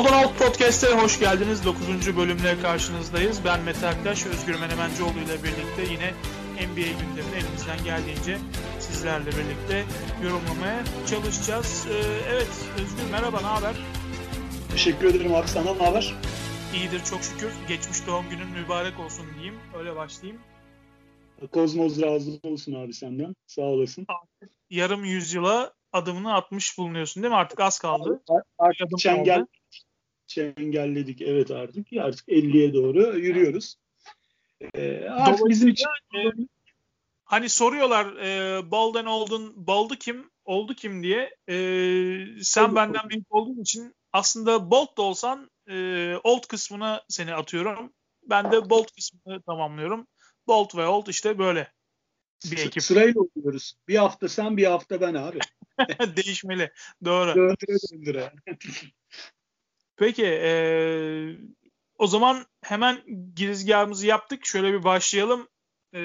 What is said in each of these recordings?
Baldan Alt Podcast'e hoş geldiniz. 9. bölümle karşınızdayız. Ben Mete Aktaş, Özgür Menemencioğlu ile birlikte yine NBA gündemini elimizden geldiğince sizlerle birlikte yorumlamaya çalışacağız. Ee, evet Özgür merhaba, ne haber? Teşekkür ederim abi. Sana ne haber? İyidir çok şükür. Geçmiş doğum günün mübarek olsun diyeyim. Öyle başlayayım. Kozmos razı olsun abi senden. Sağ olasın. Yarım yüzyıla adımını atmış bulunuyorsun değil mi? Artık az kaldı. Artık çengel, çengelledik evet artık. Artık 50'ye doğru yürüyoruz. Ee, artık bizim için e, hani soruyorlar e, Balden oldun, Baldı kim, oldu kim diye. E, sen benden büyük olduğun için aslında Bolt da olsan e, old kısmına seni atıyorum. Ben de Bolt kısmını tamamlıyorum. Bolt ve Old işte böyle bir ekip. Sırayla oluyoruz. Bir hafta sen bir hafta ben abi. Değişmeli. Doğru. Döndüre döndüre. Peki e, o zaman hemen girizgahımızı yaptık. Şöyle bir başlayalım. E,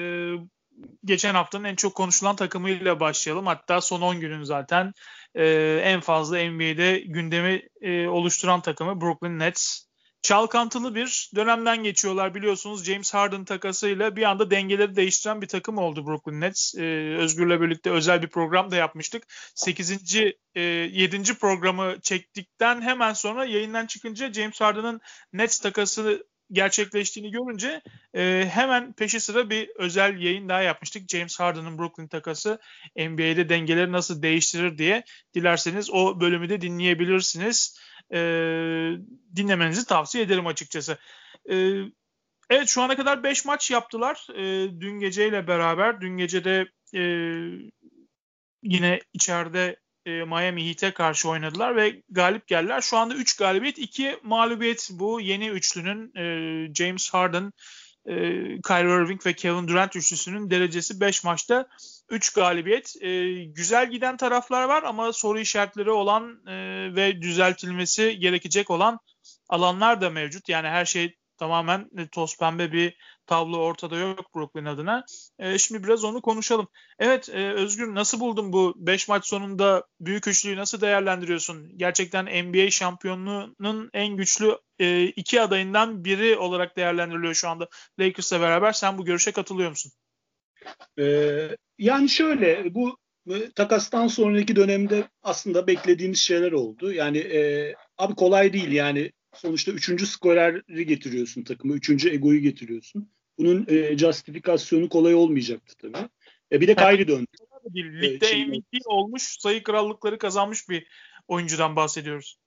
geçen haftanın en çok konuşulan takımıyla başlayalım. Hatta son 10 günün zaten e, en fazla NBA'de gündemi e, oluşturan takımı Brooklyn Nets çalkantılı bir dönemden geçiyorlar biliyorsunuz. James Harden takasıyla bir anda dengeleri değiştiren bir takım oldu Brooklyn Nets. Ee, Özgür'le birlikte özel bir program da yapmıştık. 8. E, 7. programı çektikten hemen sonra yayından çıkınca James Harden'ın Nets takası gerçekleştiğini görünce e, hemen peşi sıra bir özel yayın daha yapmıştık. James Harden'ın Brooklyn takası NBA'de dengeleri nasıl değiştirir diye. Dilerseniz o bölümü de dinleyebilirsiniz e, dinlemenizi tavsiye ederim açıkçası. E, evet şu ana kadar 5 maç yaptılar. E, dün geceyle beraber. Dün gecede e, yine içeride e, Miami Heat'e karşı oynadılar ve galip geldiler. Şu anda 3 galibiyet, 2 mağlubiyet bu yeni üçlünün e, James Harden, e, Kyrie Irving ve Kevin Durant üçlüsünün derecesi 5 maçta 3 galibiyet. E, güzel giden taraflar var ama soru işaretleri olan e, ve düzeltilmesi gerekecek olan alanlar da mevcut. Yani her şey tamamen toz pembe bir tablo ortada yok Brooklyn adına. E, şimdi biraz onu konuşalım. Evet e, Özgür nasıl buldun bu 5 maç sonunda büyük üçlüyü nasıl değerlendiriyorsun? Gerçekten NBA şampiyonluğunun en güçlü e, iki adayından biri olarak değerlendiriliyor şu anda Lakers'la beraber. Sen bu görüşe katılıyor musun? Ee, yani şöyle bu e, takastan sonraki dönemde aslında beklediğimiz şeyler oldu. Yani e, abi kolay değil yani sonuçta üçüncü skoreri getiriyorsun takımı, üçüncü egoyu getiriyorsun. Bunun e, justifikasyonu kolay olmayacaktı tabii. E, bir de Kyrie döndü. Ligde e, MVP olmuş, sayı krallıkları kazanmış bir oyuncudan bahsediyoruz.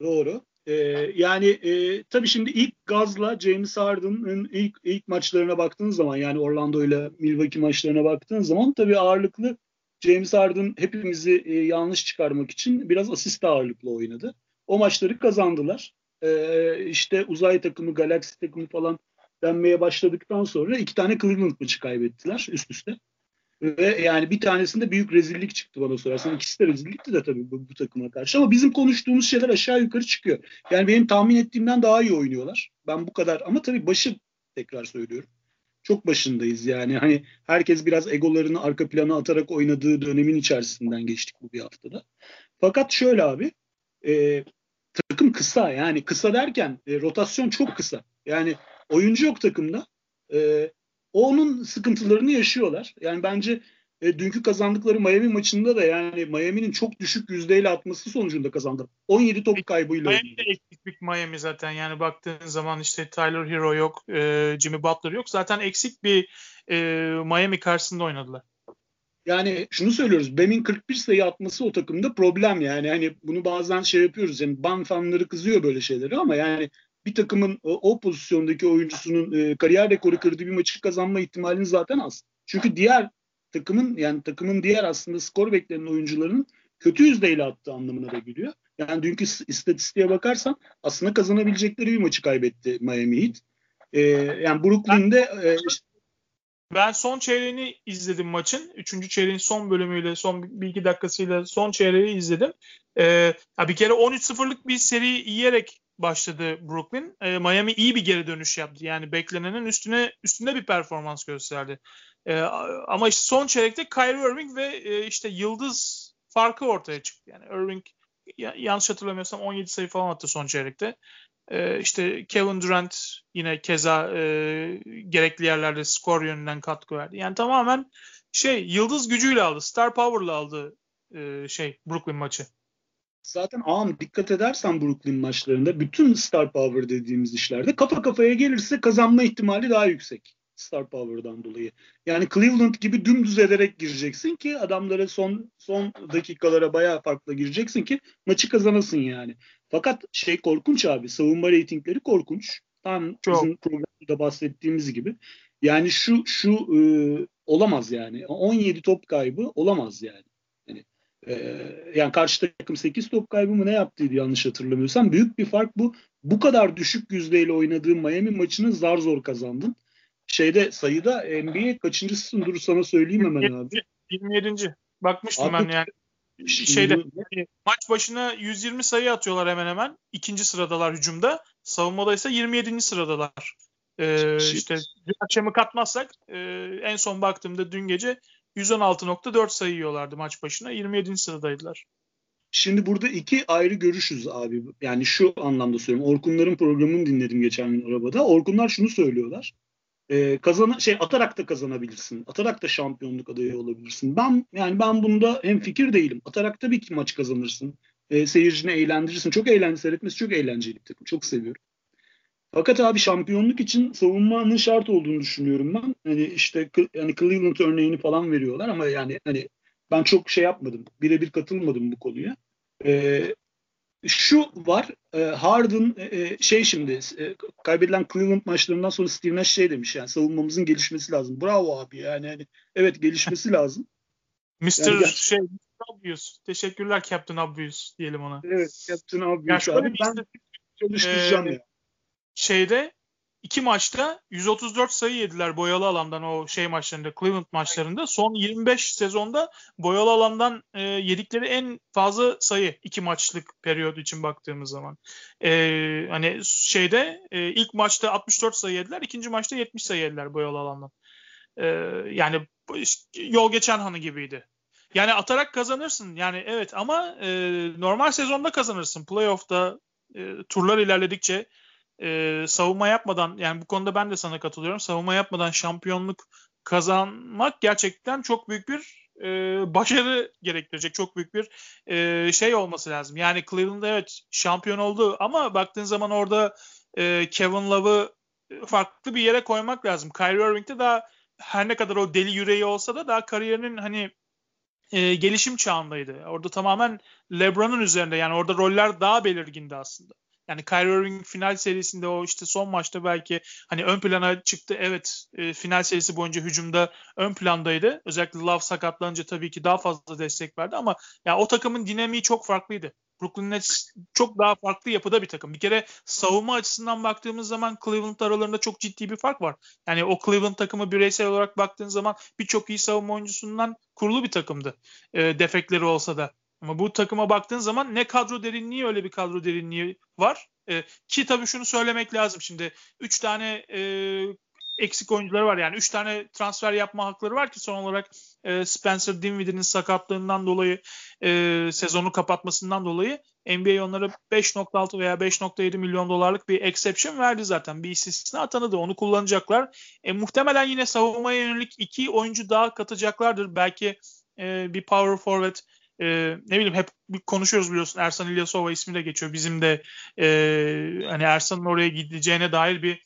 Doğru. Ee, yani e, tabii şimdi ilk gazla James Harden'ın ilk ilk maçlarına baktığın zaman yani Orlando ile Milwaukee maçlarına baktığın zaman tabii ağırlıklı James Harden hepimizi e, yanlış çıkarmak için biraz asist ağırlıklı oynadı. O maçları kazandılar. E, işte uzay takımı, galaksi takımı falan denmeye başladıktan sonra iki tane Cleveland maçı kaybettiler üst üste. Ve yani bir tanesinde büyük rezillik çıktı bana sorarsan. İkisi de rezillikti de tabii bu, bu takıma karşı. Ama bizim konuştuğumuz şeyler aşağı yukarı çıkıyor. Yani benim tahmin ettiğimden daha iyi oynuyorlar. Ben bu kadar ama tabii başı tekrar söylüyorum. Çok başındayız yani. Hani herkes biraz egolarını arka plana atarak oynadığı dönemin içerisinden geçtik bu bir haftada. Fakat şöyle abi e, takım kısa yani kısa derken e, rotasyon çok kısa. Yani oyuncu yok takımda. E, onun sıkıntılarını yaşıyorlar. Yani bence e, dünkü kazandıkları Miami maçında da yani Miami'nin çok düşük yüzdeyle atması sonucunda kazandı. 17 top kaybıyla. Miami'de eksik bir Miami zaten yani baktığın zaman işte Tyler Hero yok, e, Jimmy Butler yok. Zaten eksik bir e, Miami karşısında oynadılar. yani şunu söylüyoruz. Bem'in 41 sayı atması o takımda problem yani. Hani bunu bazen şey yapıyoruz. Yani ban fanları kızıyor böyle şeyleri ama yani bir takımın o, o pozisyondaki oyuncusunun e, kariyer rekoru kırdığı bir maçı kazanma ihtimalini zaten az. Çünkü diğer takımın yani takımın diğer aslında skor beklenen oyuncularının kötü yüzdeyle attığı anlamına da geliyor. Yani dünkü istatistiğe bakarsan aslında kazanabilecekleri bir maçı kaybetti Miami Heat. Ee, yani Brooklyn'de e, işte ben son çeyreğini izledim maçın. Üçüncü çeyreğin son bölümüyle, son bir iki dakikasıyla son çeyreği izledim. Ee, bir kere 13-0'lık bir seri yiyerek başladı Brooklyn. Ee, Miami iyi bir geri dönüş yaptı. Yani beklenenin üstüne üstünde bir performans gösterdi. Ee, ama işte son çeyrekte Kyrie Irving ve e, işte yıldız farkı ortaya çıktı. Yani Irving yanlış hatırlamıyorsam 17 sayı falan attı son çeyrekte. Ee, işte Kevin Durant yine keza e, gerekli yerlerde skor yönünden katkı verdi. Yani tamamen şey yıldız gücüyle aldı. Star Power'la aldı e, şey Brooklyn maçı. Zaten ağam dikkat edersen Brooklyn maçlarında bütün Star Power dediğimiz işlerde kafa kafaya gelirse kazanma ihtimali daha yüksek. Star Power'dan dolayı. Yani Cleveland gibi dümdüz ederek gireceksin ki adamlara son son dakikalara bayağı farklı gireceksin ki maçı kazanasın yani. Fakat şey korkunç abi. Savunma reytingleri korkunç. Tam Çok. bizim programda bahsettiğimiz gibi. Yani şu şu e, olamaz yani. 17 top kaybı olamaz yani. Yani, e, yani karşı takım 8 top kaybı mı ne yaptıydı yanlış hatırlamıyorsam. Büyük bir fark bu. Bu kadar düşük yüzdeyle oynadığın Miami maçını zar zor kazandın şeyde sayıda NBA kaçıncısın dur sana söyleyeyim hemen 27, abi. 27. Bakmıştım abi, ben yani. Şeyde maç başına 120 sayı atıyorlar hemen hemen. İkinci sıradalar hücumda. Savunmada ise 27. sıradalar. Ee, işte akşamı katmazsak e, en son baktığımda dün gece 116.4 sayı yiyorlardı maç başına. 27. sıradaydılar. Şimdi burada iki ayrı görüşüz abi. Yani şu anlamda söylüyorum. Orkunların programını dinledim geçen gün arabada. Orkunlar şunu söylüyorlar e, kazana şey atarak da kazanabilirsin. Atarak da şampiyonluk adayı olabilirsin. Ben yani ben bunda hem fikir değilim. Atarak tabii ki maç kazanırsın. E, seyircini eğlendirirsin. Çok eğlenceli seyretmesi çok eğlenceli bir takım. Çok seviyorum. Fakat abi şampiyonluk için savunmanın şart olduğunu düşünüyorum ben. Hani işte yani Cleveland örneğini falan veriyorlar ama yani hani ben çok şey yapmadım. Birebir katılmadım bu konuya. Ee, şu var e, Harden e, e, şey şimdi e, kaybedilen Cleveland maçlarından sonra Steve Nash şey demiş yani savunmamızın gelişmesi lazım. Bravo abi yani hani, evet gelişmesi lazım. Mr. Yani, şey Obvious. Teşekkürler Captain Obvious diyelim ona. Evet Captain Obvious yani abi. Ben çalıştıracağım e, ya. Şeyde iki maçta 134 sayı yediler boyalı alandan o şey maçlarında Cleveland maçlarında. Son 25 sezonda boyalı alandan e, yedikleri en fazla sayı iki maçlık periyot için baktığımız zaman. E, hani şeyde e, ilk maçta 64 sayı yediler, ikinci maçta 70 sayı yediler boyalı alandan. E, yani yol geçen hanı gibiydi. Yani atarak kazanırsın. Yani evet ama e, normal sezonda kazanırsın. Playoff'ta e, turlar ilerledikçe e, savunma yapmadan yani bu konuda ben de sana katılıyorum. Savunma yapmadan şampiyonluk kazanmak gerçekten çok büyük bir e, başarı gerektirecek. Çok büyük bir e, şey olması lazım. Yani Cleveland evet şampiyon oldu ama baktığın zaman orada e, Kevin Love'ı farklı bir yere koymak lazım. Kyrie Irving'de daha her ne kadar o deli yüreği olsa da daha kariyerinin hani e, gelişim çağındaydı. Orada tamamen LeBron'un üzerinde yani orada roller daha belirgindi aslında. Yani Kyrie Irving final serisinde o işte son maçta belki hani ön plana çıktı. Evet e, final serisi boyunca hücumda ön plandaydı. Özellikle Love sakatlanınca tabii ki daha fazla destek verdi ama ya o takımın dinamiği çok farklıydı. Brooklyn Nets çok daha farklı yapıda bir takım. Bir kere savunma açısından baktığımız zaman Cleveland aralarında çok ciddi bir fark var. Yani o Cleveland takımı bireysel olarak baktığın zaman birçok iyi savunma oyuncusundan kurulu bir takımdı. E, defekleri olsa da. Ama bu takıma baktığın zaman ne kadro derinliği öyle bir kadro derinliği var. E, ki tabii şunu söylemek lazım şimdi. 3 tane e, eksik oyuncuları var. Yani 3 tane transfer yapma hakları var ki son olarak e, Spencer Dinwiddie'nin sakatlığından dolayı e, sezonu kapatmasından dolayı NBA onlara 5.6 veya 5.7 milyon dolarlık bir exception verdi zaten. Bir istisna tanıdı. Onu kullanacaklar. E, muhtemelen yine savunmaya yönelik iki oyuncu daha katacaklardır. Belki e, bir power forward e, ne bileyim hep konuşuyoruz biliyorsun Ersan İlyasova ismi de geçiyor. Bizim de e, hani Ersan'ın oraya gideceğine dair bir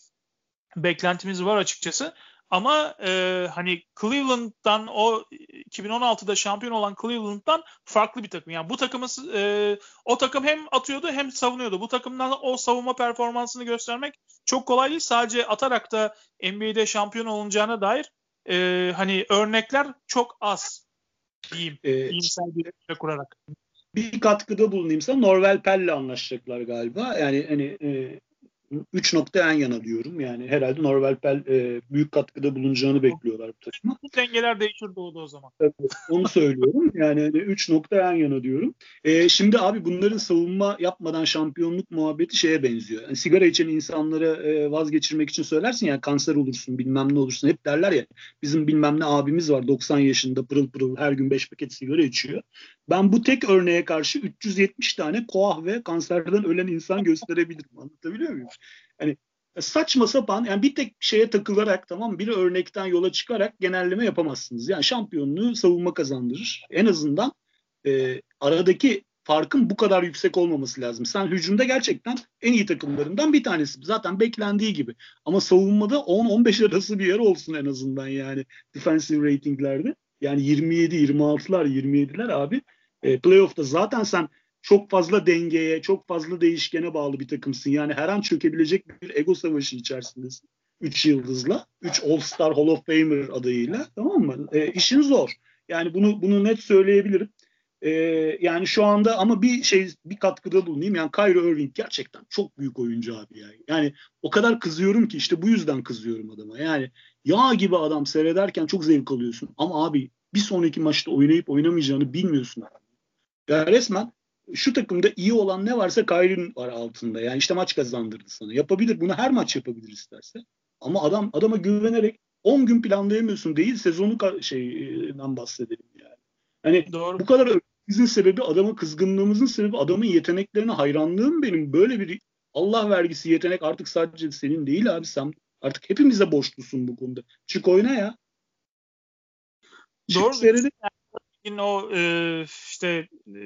beklentimiz var açıkçası. Ama e, hani Cleveland'dan o 2016'da şampiyon olan Cleveland'dan farklı bir takım. Yani bu takımı e, o takım hem atıyordu hem savunuyordu. Bu takımdan o savunma performansını göstermek çok kolay değil. Sadece atarak da NBA'de şampiyon olunacağına dair e, hani örnekler çok az diyeyim. Ee, iyimser bir kurarak. Bir katkıda bulunayım sana. Norvel Pell'le anlaşacaklar galiba. Yani hani e, 3 nokta en yana diyorum. Yani herhalde Norvel Pel e, büyük katkıda bulunacağını bekliyorlar bu takıma. Dengeler değişir doğdu o zaman. Evet, onu söylüyorum. Yani 3 hani nokta en yana diyorum. E, şimdi abi bunların savunma yapmadan şampiyonluk muhabbeti şeye benziyor. Yani sigara içen insanları e, vazgeçirmek için söylersin ya kanser olursun bilmem ne olursun. Hep derler ya bizim bilmem ne abimiz var 90 yaşında pırıl pırıl her gün 5 paket sigara içiyor. Ben bu tek örneğe karşı 370 tane koah ve kanserden ölen insan gösterebilirim. Anlatabiliyor muyum? Yani saçma sapan yani bir tek şeye takılarak tamam bir örnekten yola çıkarak genelleme yapamazsınız. Yani şampiyonluğu savunma kazandırır. En azından e, aradaki farkın bu kadar yüksek olmaması lazım. Sen hücumda gerçekten en iyi takımlarından bir tanesi. Zaten beklendiği gibi. Ama savunmada 10-15 arası bir yer olsun en azından yani defensive ratinglerde. Yani 27, 26'lar, 27'ler abi. E, playoff'ta zaten sen çok fazla dengeye, çok fazla değişkene bağlı bir takımsın. Yani her an çökebilecek bir ego savaşı içerisindesin. Üç yıldızla, üç All-Star Hall of Famer adayıyla tamam mı? E, işin zor. Yani bunu bunu net söyleyebilirim. E, yani şu anda ama bir şey bir katkıda bulunayım. Yani Kyrie Irving gerçekten çok büyük oyuncu abi yani. Yani o kadar kızıyorum ki işte bu yüzden kızıyorum adama. Yani yağ gibi adam seyrederken çok zevk alıyorsun. Ama abi bir sonraki maçta oynayıp oynamayacağını bilmiyorsun. Ya resmen şu takımda iyi olan ne varsa Kyrie'nin var altında. Yani işte maç kazandırdı sana. Yapabilir. Bunu her maç yapabilir isterse. Ama adam adama güvenerek 10 gün planlayamıyorsun değil sezonu şeyden bahsedelim yani. Hani Doğru. bu kadar bizim sebebi adama kızgınlığımızın sebebi adamın yeteneklerine hayranlığım benim. Böyle bir Allah vergisi yetenek artık sadece senin değil abi sen artık hepimize borçlusun bu konuda. Çık oyna ya. Doğru. Çık Yani, o e, işte e,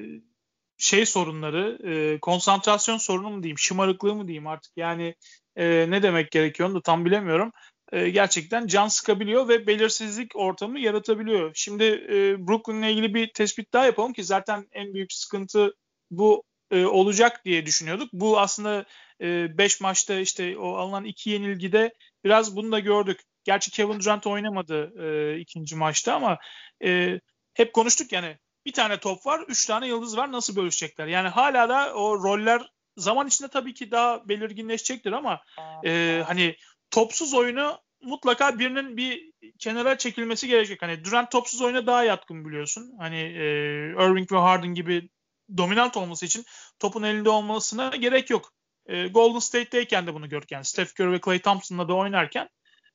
şey sorunları, e, konsantrasyon sorunu mu diyeyim, şımarıklığı mı diyeyim artık yani e, ne demek gerekiyor onu da tam bilemiyorum. E, gerçekten can sıkabiliyor ve belirsizlik ortamı yaratabiliyor. Şimdi e, Brooklyn'le ilgili bir tespit daha yapalım ki zaten en büyük sıkıntı bu e, olacak diye düşünüyorduk. Bu aslında 5 e, maçta işte o alınan iki yenilgide biraz bunu da gördük. Gerçi Kevin Durant oynamadı e, ikinci maçta ama e, hep konuştuk yani bir tane top var, üç tane yıldız var. Nasıl bölüşecekler? Yani hala da o roller zaman içinde tabii ki daha belirginleşecektir ama e, hani topsuz oyunu mutlaka birinin bir kenara çekilmesi gerekecek. Hani Durant topsuz oyuna daha yatkın biliyorsun. Hani e, Irving ve Harden gibi dominant olması için topun elinde olmasına gerek yok. E, Golden State'teyken de bunu gördük. Yani Steph Curry ve Klay Thompson'la da oynarken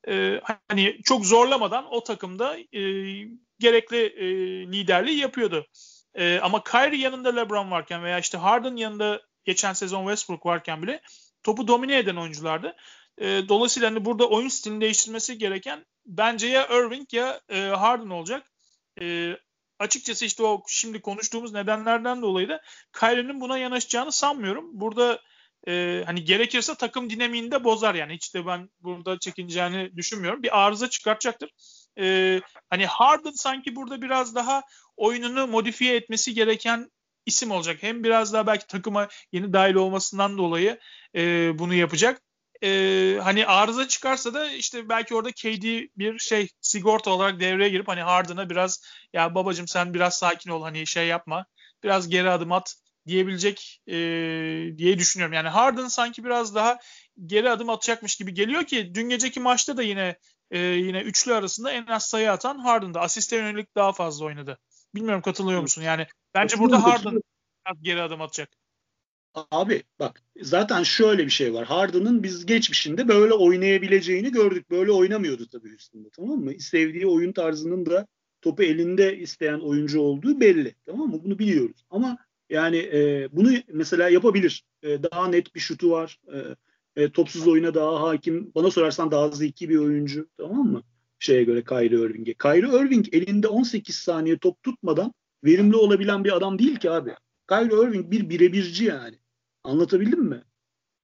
e, hani çok zorlamadan o takımda e, gerekli e, liderliği yapıyordu. E, ama Kyrie yanında LeBron varken veya işte Harden yanında geçen sezon Westbrook varken bile topu domine eden oyunculardı. E, dolayısıyla hani burada oyun stilini değiştirmesi gereken bence ya Irving ya e, Harden olacak. E, açıkçası işte o şimdi konuştuğumuz nedenlerden dolayı da Kyrie'nin buna yanaşacağını sanmıyorum. Burada e, hani gerekirse takım dinamiğini bozar yani hiç de ben burada çekineceğini düşünmüyorum. Bir arıza çıkartacaktır e, hani Harden sanki burada biraz daha oyununu modifiye etmesi gereken isim olacak. Hem biraz daha belki takıma yeni dahil olmasından dolayı e, bunu yapacak. E, hani arıza çıkarsa da işte belki orada KD bir şey sigorta olarak devreye girip hani Harden'a biraz ya babacım sen biraz sakin ol hani şey yapma biraz geri adım at diyebilecek e, diye düşünüyorum. Yani Harden sanki biraz daha geri adım atacakmış gibi geliyor ki dün geceki maçta da yine e, yine üçlü arasında en az sayı atan Harden'da. Asiste yönelik daha fazla oynadı. Bilmiyorum katılıyor musun? Yani bence burada Harden geri adım atacak. Abi bak zaten şöyle bir şey var. Harden'ın biz geçmişinde böyle oynayabileceğini gördük. Böyle oynamıyordu tabii üstünde tamam mı? Sevdiği oyun tarzının da topu elinde isteyen oyuncu olduğu belli. Tamam mı? Bunu biliyoruz. Ama yani e, bunu mesela yapabilir. E, daha net bir şutu var. E, e, topsuz oyuna daha hakim. Bana sorarsan daha zeki bir oyuncu. Tamam mı? Şeye göre Kyrie Irving'e. Kyrie Irving elinde 18 saniye top tutmadan verimli olabilen bir adam değil ki abi. Kyrie Irving bir birebirci yani. Anlatabildim mi?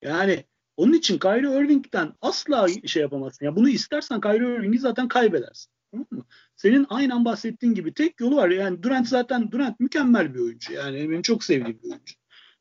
Yani Onun için Kyrie Irving'den asla şey yapamazsın. Ya bunu istersen Kyrie Irving'i zaten kaybedersin. Tamam mı? Senin aynen bahsettiğin gibi tek yolu var. Yani Durant zaten Durant mükemmel bir oyuncu. Yani benim çok sevdiğim bir oyuncu.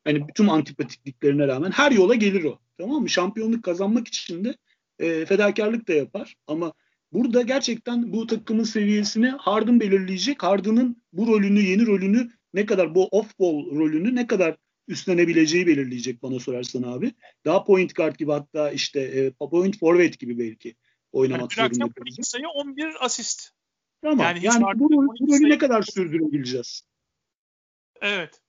Hani bütün antipatikliklerine rağmen her yola gelir o. Tamam mı? Şampiyonluk kazanmak için de e, fedakarlık da yapar. Ama burada gerçekten bu takımın seviyesini Harden belirleyecek. Harden'ın bu rolünü, yeni rolünü ne kadar bu off-ball rolünü ne kadar üstlenebileceği belirleyecek bana sorarsan abi. Daha point guard gibi hatta işte e, point forward gibi belki oynamak yani zorunda. 12 sayı 11 asist. Tamam. Yani, yani bu, bu rolü ne kadar sürdürebileceğiz? Evet.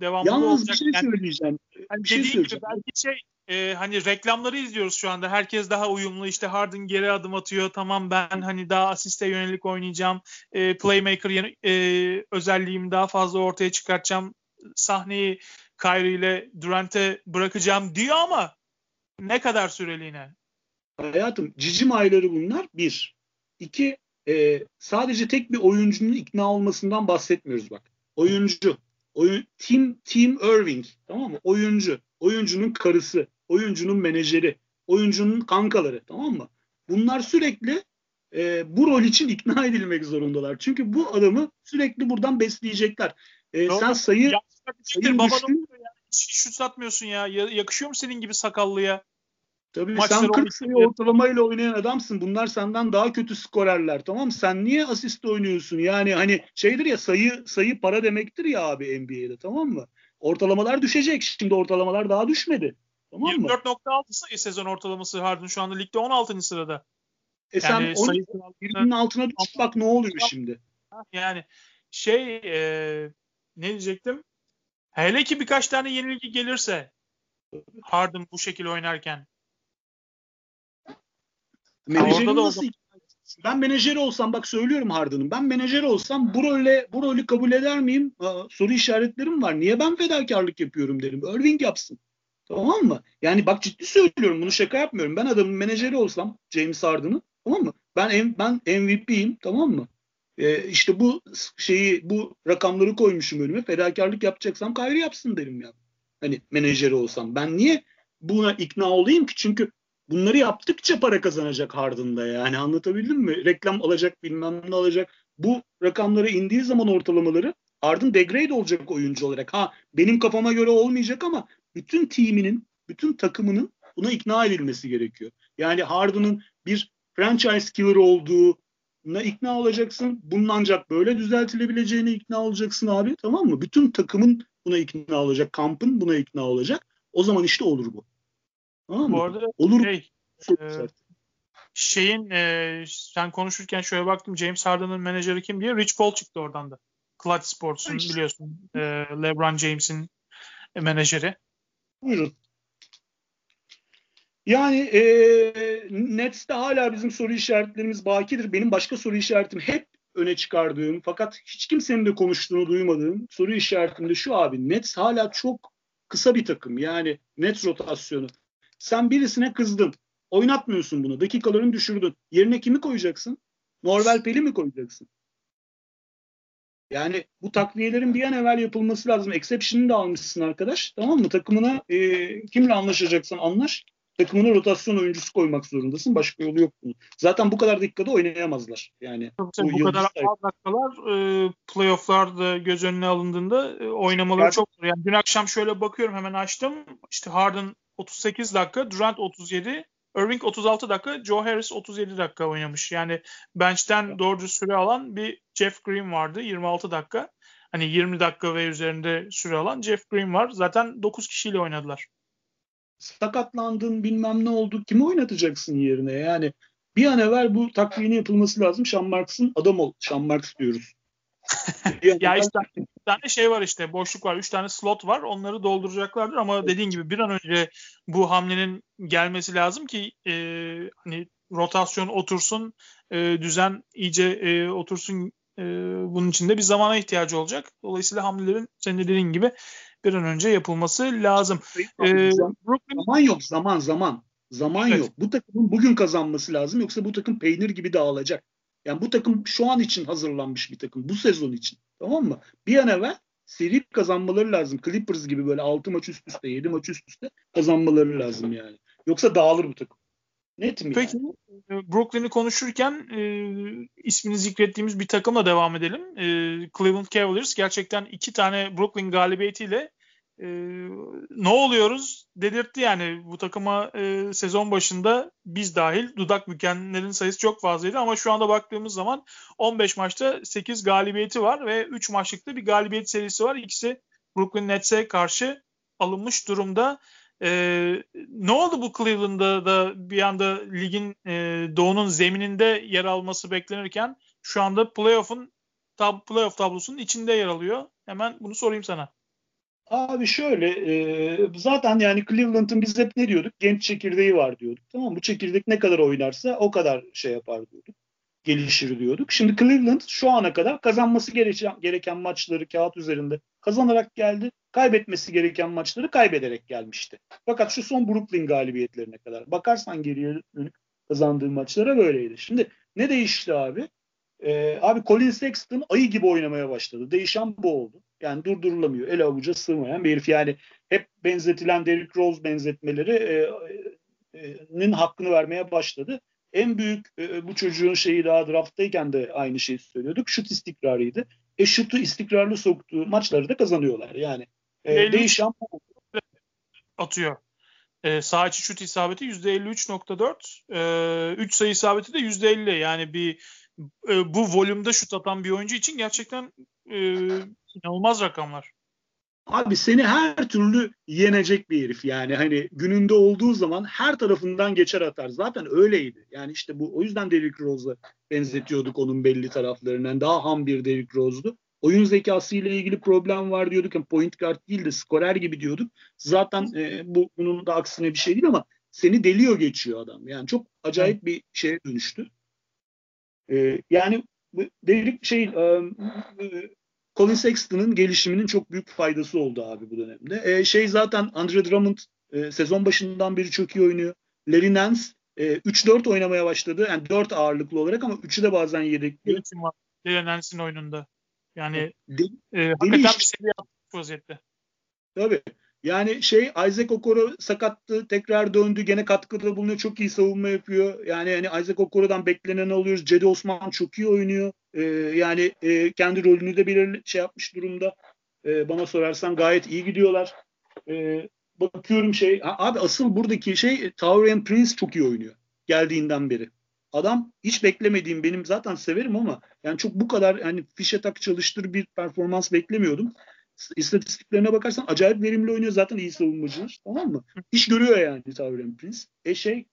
Devamlı Yalnız olacak. bir şey yani, söyleyeceğim. Yani bir şey söyleyeceğim. Gibi belki şey e, hani reklamları izliyoruz şu anda. Herkes daha uyumlu. İşte Harden geri adım atıyor. Tamam ben hani daha asiste yönelik oynayacağım. E, playmaker yeni, e, özelliğimi daha fazla ortaya çıkartacağım. Sahneyi Kyrie ile Durant'e bırakacağım diyor ama ne kadar süreliğine? Hayatım cicim ayları bunlar. Bir. İki. E, sadece tek bir oyuncunun ikna olmasından bahsetmiyoruz bak. Oyuncu. Oyun, Tim, Tim Irving. Tamam mı? Oyuncu. Oyuncunun karısı. Oyuncunun menajeri. Oyuncunun kankaları. Tamam mı? Bunlar sürekli e, bu rol için ikna edilmek zorundalar. Çünkü bu adamı sürekli buradan besleyecekler. E, sen sayı, sayı düştün. Hiç şut satmıyorsun ya. Yakışıyor mu senin gibi sakallıya? Tabii Maçları sen 40 sayı ortalamayla oynayan adamsın. Bunlar senden daha kötü skorerler tamam? Sen niye asist oynuyorsun? Yani hani şeydir ya sayı sayı para demektir ya abi NBA'de tamam mı? Ortalamalar düşecek. Şimdi ortalamalar daha düşmedi. Tamam mı? 24.6 sayı sezon ortalaması Harden şu anda ligde 16. sırada. E yani sen 12'nin altına düş bak ne oluyor şimdi? Yani şey e, ne diyecektim? Hele ki birkaç tane yenilgi gelirse Harden bu şekilde oynarken Menajeri nasıl ben menajeri olsam bak söylüyorum Harden'ın. Ben menajeri olsam bu rolü, bu rolü kabul eder miyim? Aa, soru işaretlerim var. Niye ben fedakarlık yapıyorum derim. Irving yapsın. Tamam mı? Yani bak ciddi söylüyorum bunu şaka yapmıyorum. Ben adamın menajeri olsam James Harden'ın tamam mı? Ben ben MVP'yim tamam mı? Ee, işte bu şeyi bu rakamları koymuşum önüme. Fedakarlık yapacaksam Kyrie yapsın derim ya. Hani menajeri olsam. Ben niye buna ikna olayım ki? Çünkü bunları yaptıkça para kazanacak Harden'da yani anlatabildim mi? Reklam alacak bilmem ne alacak. Bu rakamlara indiği zaman ortalamaları Harden degrade olacak oyuncu olarak. Ha benim kafama göre olmayacak ama bütün timinin, bütün takımının buna ikna edilmesi gerekiyor. Yani Harden'ın bir franchise killer olduğuna ikna olacaksın. Bunun ancak böyle düzeltilebileceğine ikna olacaksın abi. Tamam mı? Bütün takımın buna ikna olacak. Kampın buna ikna olacak. O zaman işte olur bu. Tamam Bu arada Olur. Şey, e, şeyin e, sen konuşurken şöyle baktım James Harden'ın menajeri kim diye Rich Paul çıktı oradan da. Clutch Sports'un işte. biliyorsun e, LeBron James'in menajeri. Buyurun. Yani e, Nets'te hala bizim soru işaretlerimiz bakidir. Benim başka soru işaretim hep öne çıkardığım fakat hiç kimsenin de konuştuğunu duymadığım soru işaretim de şu abi. Nets hala çok kısa bir takım. Yani Nets rotasyonu. Sen birisine kızdın. Oynatmıyorsun bunu. Dakikalarını düşürdün. Yerine kimi koyacaksın? Norvel Peli mi koyacaksın? Yani bu takviyelerin bir an evvel yapılması lazım. Exception'ı da almışsın arkadaş. Tamam mı? Takımına e, kimle anlaşacaksan anlaş. Takımına rotasyon oyuncusu koymak zorundasın. Başka yolu yok bunun. Zaten bu kadar dakikada oynayamazlar. Yani Tabii, bu, bu kadar az dakikalar e, playoff'larda göz önüne alındığında e, oynamaları Gerçekten. çok zor. Yani dün akşam şöyle bakıyorum hemen açtım. İşte Harden 38 dakika, Durant 37, Irving 36 dakika, Joe Harris 37 dakika oynamış. Yani bench'ten doğru süre alan bir Jeff Green vardı 26 dakika. Hani 20 dakika ve üzerinde süre alan Jeff Green var. Zaten 9 kişiyle oynadılar. Sakatlandın bilmem ne oldu. Kimi oynatacaksın yerine? Yani bir an evvel bu takviyenin yapılması lazım. Sean Marks'ın adam ol. Sean Marks diyoruz. Ya işte bir tane şey var işte boşluk var. Üç tane slot var. Onları dolduracaklardır ama dediğin gibi bir an önce bu hamlenin gelmesi lazım ki e, hani rotasyon otursun, e, düzen iyice e, otursun. E, bunun için de bir zamana ihtiyacı olacak. Dolayısıyla hamlelerin senin dediğin gibi bir an önce yapılması lazım. Ee, Brooklyn... Zaman yok zaman zaman. Zaman evet. yok. Bu takımın bugün kazanması lazım yoksa bu takım peynir gibi dağılacak. Yani bu takım şu an için hazırlanmış bir takım. Bu sezon için. Tamam mı? Bir an evvel seri kazanmaları lazım. Clippers gibi böyle 6 maç üst üste, 7 maç üst üste kazanmaları lazım yani. Yoksa dağılır bu takım. Net mi? Peki yani? Brooklyn'i konuşurken e, ismini zikrettiğimiz bir takımla devam edelim. E, Cleveland Cavaliers gerçekten iki tane Brooklyn galibiyetiyle e, ne oluyoruz dedirtti yani bu takıma e, sezon başında biz dahil dudak bükenlerin sayısı çok fazlaydı ama şu anda baktığımız zaman 15 maçta 8 galibiyeti var ve 3 maçlıkta bir galibiyet serisi var. İkisi Brooklyn Nets'e karşı alınmış durumda. Ee, ne oldu bu Cleveland'da da bir anda ligin e, doğunun zemininde yer alması beklenirken şu anda playoff'un tab playoff tablosunun içinde yer alıyor. Hemen bunu sorayım sana. Abi şöyle e, zaten yani Cleveland'ın biz hep ne diyorduk? Genç çekirdeği var diyorduk. Tamam Bu çekirdek ne kadar oynarsa o kadar şey yapar diyorduk. Gelişir diyorduk. Şimdi Cleveland şu ana kadar kazanması gereken, gereken maçları kağıt üzerinde kazanarak geldi. Kaybetmesi gereken maçları kaybederek gelmişti. Fakat şu son Brooklyn galibiyetlerine kadar bakarsan geriye dönük kazandığı maçlara böyleydi. Şimdi ne değişti abi? Ee, abi Colin Sexton ayı gibi oynamaya başladı. Değişen bu oldu. Yani durdurulamıyor. El avuca sığmayan bir herif. Yani hep benzetilen Derrick Rose benzetmeleri e, e, nin hakkını vermeye başladı. En büyük e, bu çocuğun şeyi daha drafttayken de aynı şeyi söylüyorduk. Şut istikrarıydı. E şutu istikrarlı soktuğu maçları da kazanıyorlar. Yani e, değişen atıyor. E, sağ içi şut isabeti %53.4. E, 3 sayı isabeti de %50. Yani bir e, bu volümde şut atan bir oyuncu için gerçekten e, inanılmaz rakamlar. Abi seni her türlü yenecek bir herif yani hani gününde olduğu zaman her tarafından geçer atar. Zaten öyleydi. Yani işte bu o yüzden Derrick Rose'a benzetiyorduk onun belli taraflarından. Daha ham bir Derrick Rose'du. Oyun zekası ile ilgili problem var diyorduk. Yani point guard değil de skorer gibi diyorduk. Zaten e, bu bunun da aksine bir şey değil ama seni deliyor geçiyor adam. Yani çok acayip bir şeye dönüştü. E, yani Derrick şey e, Colin Sexton'ın gelişiminin çok büyük faydası oldu abi bu dönemde. E, şey zaten Andre Drummond e, sezon başından beri çok iyi oynuyor. Larry Nance e, 3-4 oynamaya başladı. Yani 4 ağırlıklı olarak ama 3'ü de bazen yedekliyor. Larry Nance'in oyununda. Yani de, e, hakikaten bir seviye atmış vaziyette. Tabii. Yani şey Isaac Okoro sakattı, tekrar döndü, gene katkıda bulunuyor, çok iyi savunma yapıyor. Yani hani Isaac Okoro'dan beklenen alıyoruz. Cedi Osman çok iyi oynuyor. Ee, yani e, kendi rolünü de bir şey yapmış durumda. Ee, bana sorarsan gayet iyi gidiyorlar. Ee, bakıyorum şey, abi asıl buradaki şey Taurian Prince çok iyi oynuyor. Geldiğinden beri. Adam hiç beklemediğim benim zaten severim ama yani çok bu kadar hani fişe tak çalıştır bir performans beklemiyordum istatistiklerine bakarsan acayip verimli oynuyor. Zaten iyi savunmacılar. Tamam mı? İş görüyor yani Tavren Prince. E şey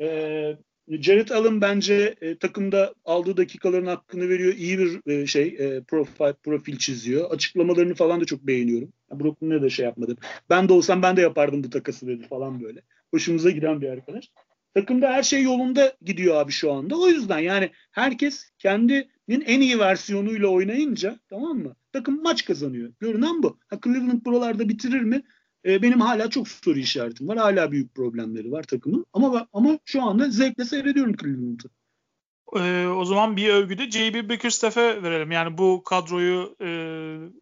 e, Jared Allen bence e, takımda aldığı dakikaların hakkını veriyor. İyi bir e, şey e, profil, profil çiziyor. Açıklamalarını falan da çok beğeniyorum. Brooklyn'e de şey yapmadım. Ben de olsam ben de yapardım bu takası dedi falan böyle. Hoşumuza giden bir arkadaş. Takımda her şey yolunda gidiyor abi şu anda. O yüzden yani herkes kendinin en iyi versiyonuyla oynayınca tamam mı? Takım maç kazanıyor. Görünen bu. Ha, Cleveland buralarda bitirir mi? E, benim hala çok soru işaretim var. Hala büyük problemleri var takımın. Ama ama şu anda zevkle seyrediyorum Cleveland'ı. Ee, o zaman bir övgü de J.B. Bickerstaff'e verelim. Yani bu kadroyu e,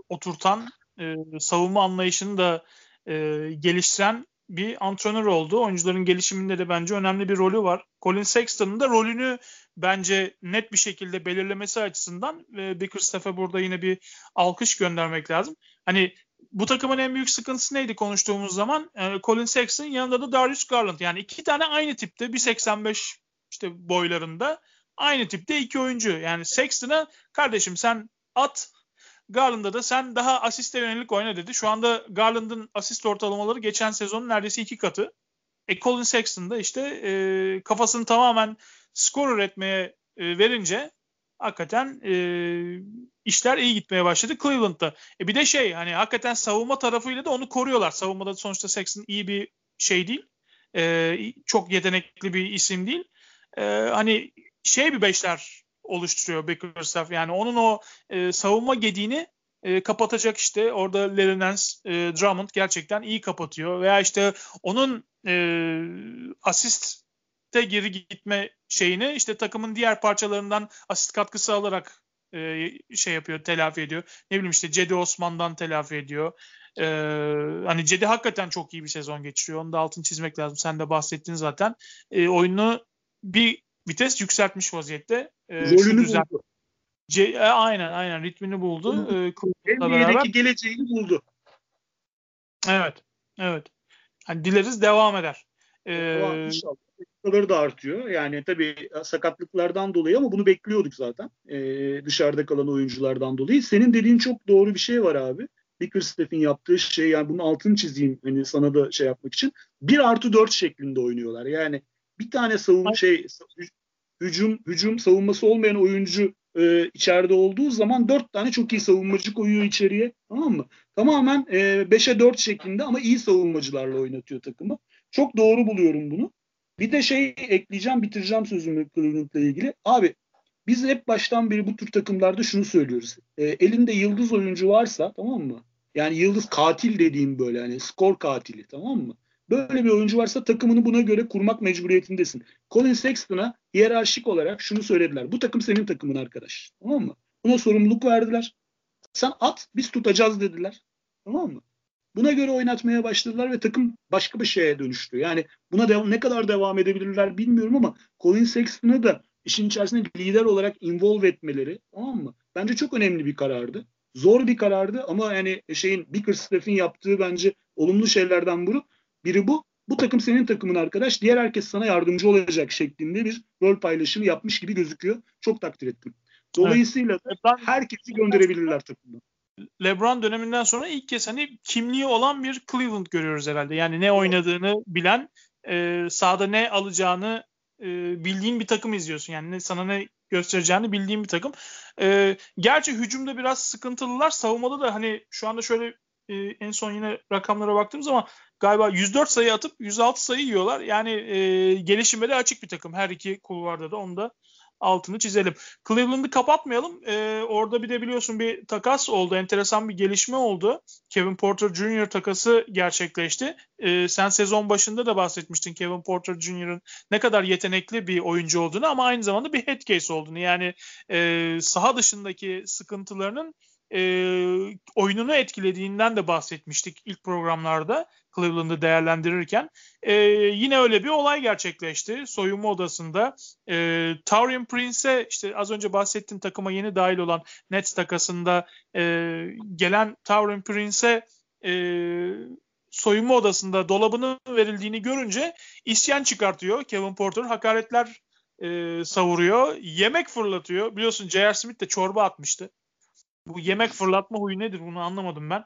oturtan, e, savunma anlayışını da e, geliştiren bir antrenör oldu. Oyuncuların gelişiminde de bence önemli bir rolü var. Colin Sexton'ın da rolünü bence net bir şekilde belirlemesi açısından ve Bickerstaff'e burada yine bir alkış göndermek lazım. Hani bu takımın en büyük sıkıntısı neydi konuştuğumuz zaman? E, Colin Sexton yanında da Darius Garland. Yani iki tane aynı tipte 1.85 işte boylarında aynı tipte iki oyuncu. Yani Sexton'a kardeşim sen at Garland'a da sen daha asiste yönelik oyna dedi. Şu anda Garland'ın asist ortalamaları geçen sezonun neredeyse iki katı. E Colin Sexton da işte e, kafasını tamamen skor üretmeye e, verince hakikaten e, işler iyi gitmeye başladı Cleveland'da. E bir de şey hani hakikaten savunma tarafıyla da onu koruyorlar. Savunmada sonuçta Sexton iyi bir şey değil. E, çok yetenekli bir isim değil. E, hani şey bir beşler oluşturuyor Bickerstaff. Yani onun o e, savunma gediğini e, kapatacak işte orada Larry e, Drummond gerçekten iyi kapatıyor. Veya işte onun e, asiste geri gitme şeyini işte takımın diğer parçalarından asist katkısı alarak e, şey yapıyor, telafi ediyor. Ne bileyim işte Cedi Osman'dan telafi ediyor. E, hani Cedi hakikaten çok iyi bir sezon geçiriyor. Onu da altını çizmek lazım. Sen de bahsettin zaten. E, oyunu bir vites yükseltmiş vaziyette. E, Rolünü düzen... buldu. C, e, aynen aynen ritmini buldu. E, NBA'deki geleceğini buldu. Evet. Evet. Hani dileriz devam eder. Ee, inşallah. Da artıyor. Yani tabii sakatlıklardan dolayı ama bunu bekliyorduk zaten. Ee, dışarıda kalan oyunculardan dolayı. Senin dediğin çok doğru bir şey var abi. Bickerstaff'in yaptığı şey yani bunun altını çizeyim hani sana da şey yapmak için. 1 artı 4 şeklinde oynuyorlar. Yani bir tane savunma şey hücum hücum savunması olmayan oyuncu e, içeride olduğu zaman dört tane çok iyi savunmacı koyuyor içeriye. Tamam mı? Tamamen e, 5'e 4 şeklinde ama iyi savunmacılarla oynatıyor takımı. Çok doğru buluyorum bunu. Bir de şey ekleyeceğim, bitireceğim sözümü Cleveland'la ilgili. Abi biz hep baştan beri bu tür takımlarda şunu söylüyoruz. E, elinde yıldız oyuncu varsa tamam mı? Yani yıldız katil dediğim böyle hani skor katili tamam mı? Böyle bir oyuncu varsa takımını buna göre kurmak mecburiyetindesin. Colin Sexton'a hiyerarşik olarak şunu söylediler. Bu takım senin takımın arkadaş. Tamam mı? Buna sorumluluk verdiler. Sen at biz tutacağız dediler. Tamam mı? Buna göre oynatmaya başladılar ve takım başka bir şeye dönüştü. Yani buna dev- ne kadar devam edebilirler bilmiyorum ama Colin Sexton'ı da işin içerisinde lider olarak involve etmeleri tamam mı? Bence çok önemli bir karardı. Zor bir karardı ama yani şeyin Bickerstaff'in yaptığı bence olumlu şeylerden biri. Biri bu. Bu takım senin takımın arkadaş. Diğer herkes sana yardımcı olacak şeklinde bir rol paylaşımı yapmış gibi gözüküyor. Çok takdir ettim. Dolayısıyla evet. herkesi gönderebilirler takımdan. LeBron döneminden sonra ilk kez hani kimliği olan bir Cleveland görüyoruz herhalde. Yani ne oynadığını bilen, e, sahada ne alacağını e, bildiğin bir takım izliyorsun. Yani ne, sana ne göstereceğini bildiğin bir takım. E, gerçi hücumda biraz sıkıntılılar. Savunmada da hani şu anda şöyle e, en son yine rakamlara baktığım zaman galiba 104 sayı atıp 106 sayı yiyorlar. Yani e, gelişime de açık bir takım. Her iki kulvarda da onu da altını çizelim. Cleveland'ı kapatmayalım. Ee, orada bir de biliyorsun bir takas oldu. Enteresan bir gelişme oldu. Kevin Porter Jr. takası gerçekleşti. Ee, sen sezon başında da bahsetmiştin Kevin Porter Jr.'ın ne kadar yetenekli bir oyuncu olduğunu ama aynı zamanda bir head case olduğunu. Yani e, saha dışındaki sıkıntılarının e, oyununu etkilediğinden de bahsetmiştik ilk programlarda Cleveland'ı değerlendirirken. E, yine öyle bir olay gerçekleşti. Soyunma odasında e, Taurian Prince'e işte az önce bahsettiğim takıma yeni dahil olan Nets takasında e, gelen Taurian Prince'e e, soyunma odasında dolabının verildiğini görünce isyan çıkartıyor Kevin Porter. Hakaretler e, savuruyor. Yemek fırlatıyor. Biliyorsun J.R. Smith de çorba atmıştı. Bu yemek fırlatma huyu nedir bunu anlamadım ben.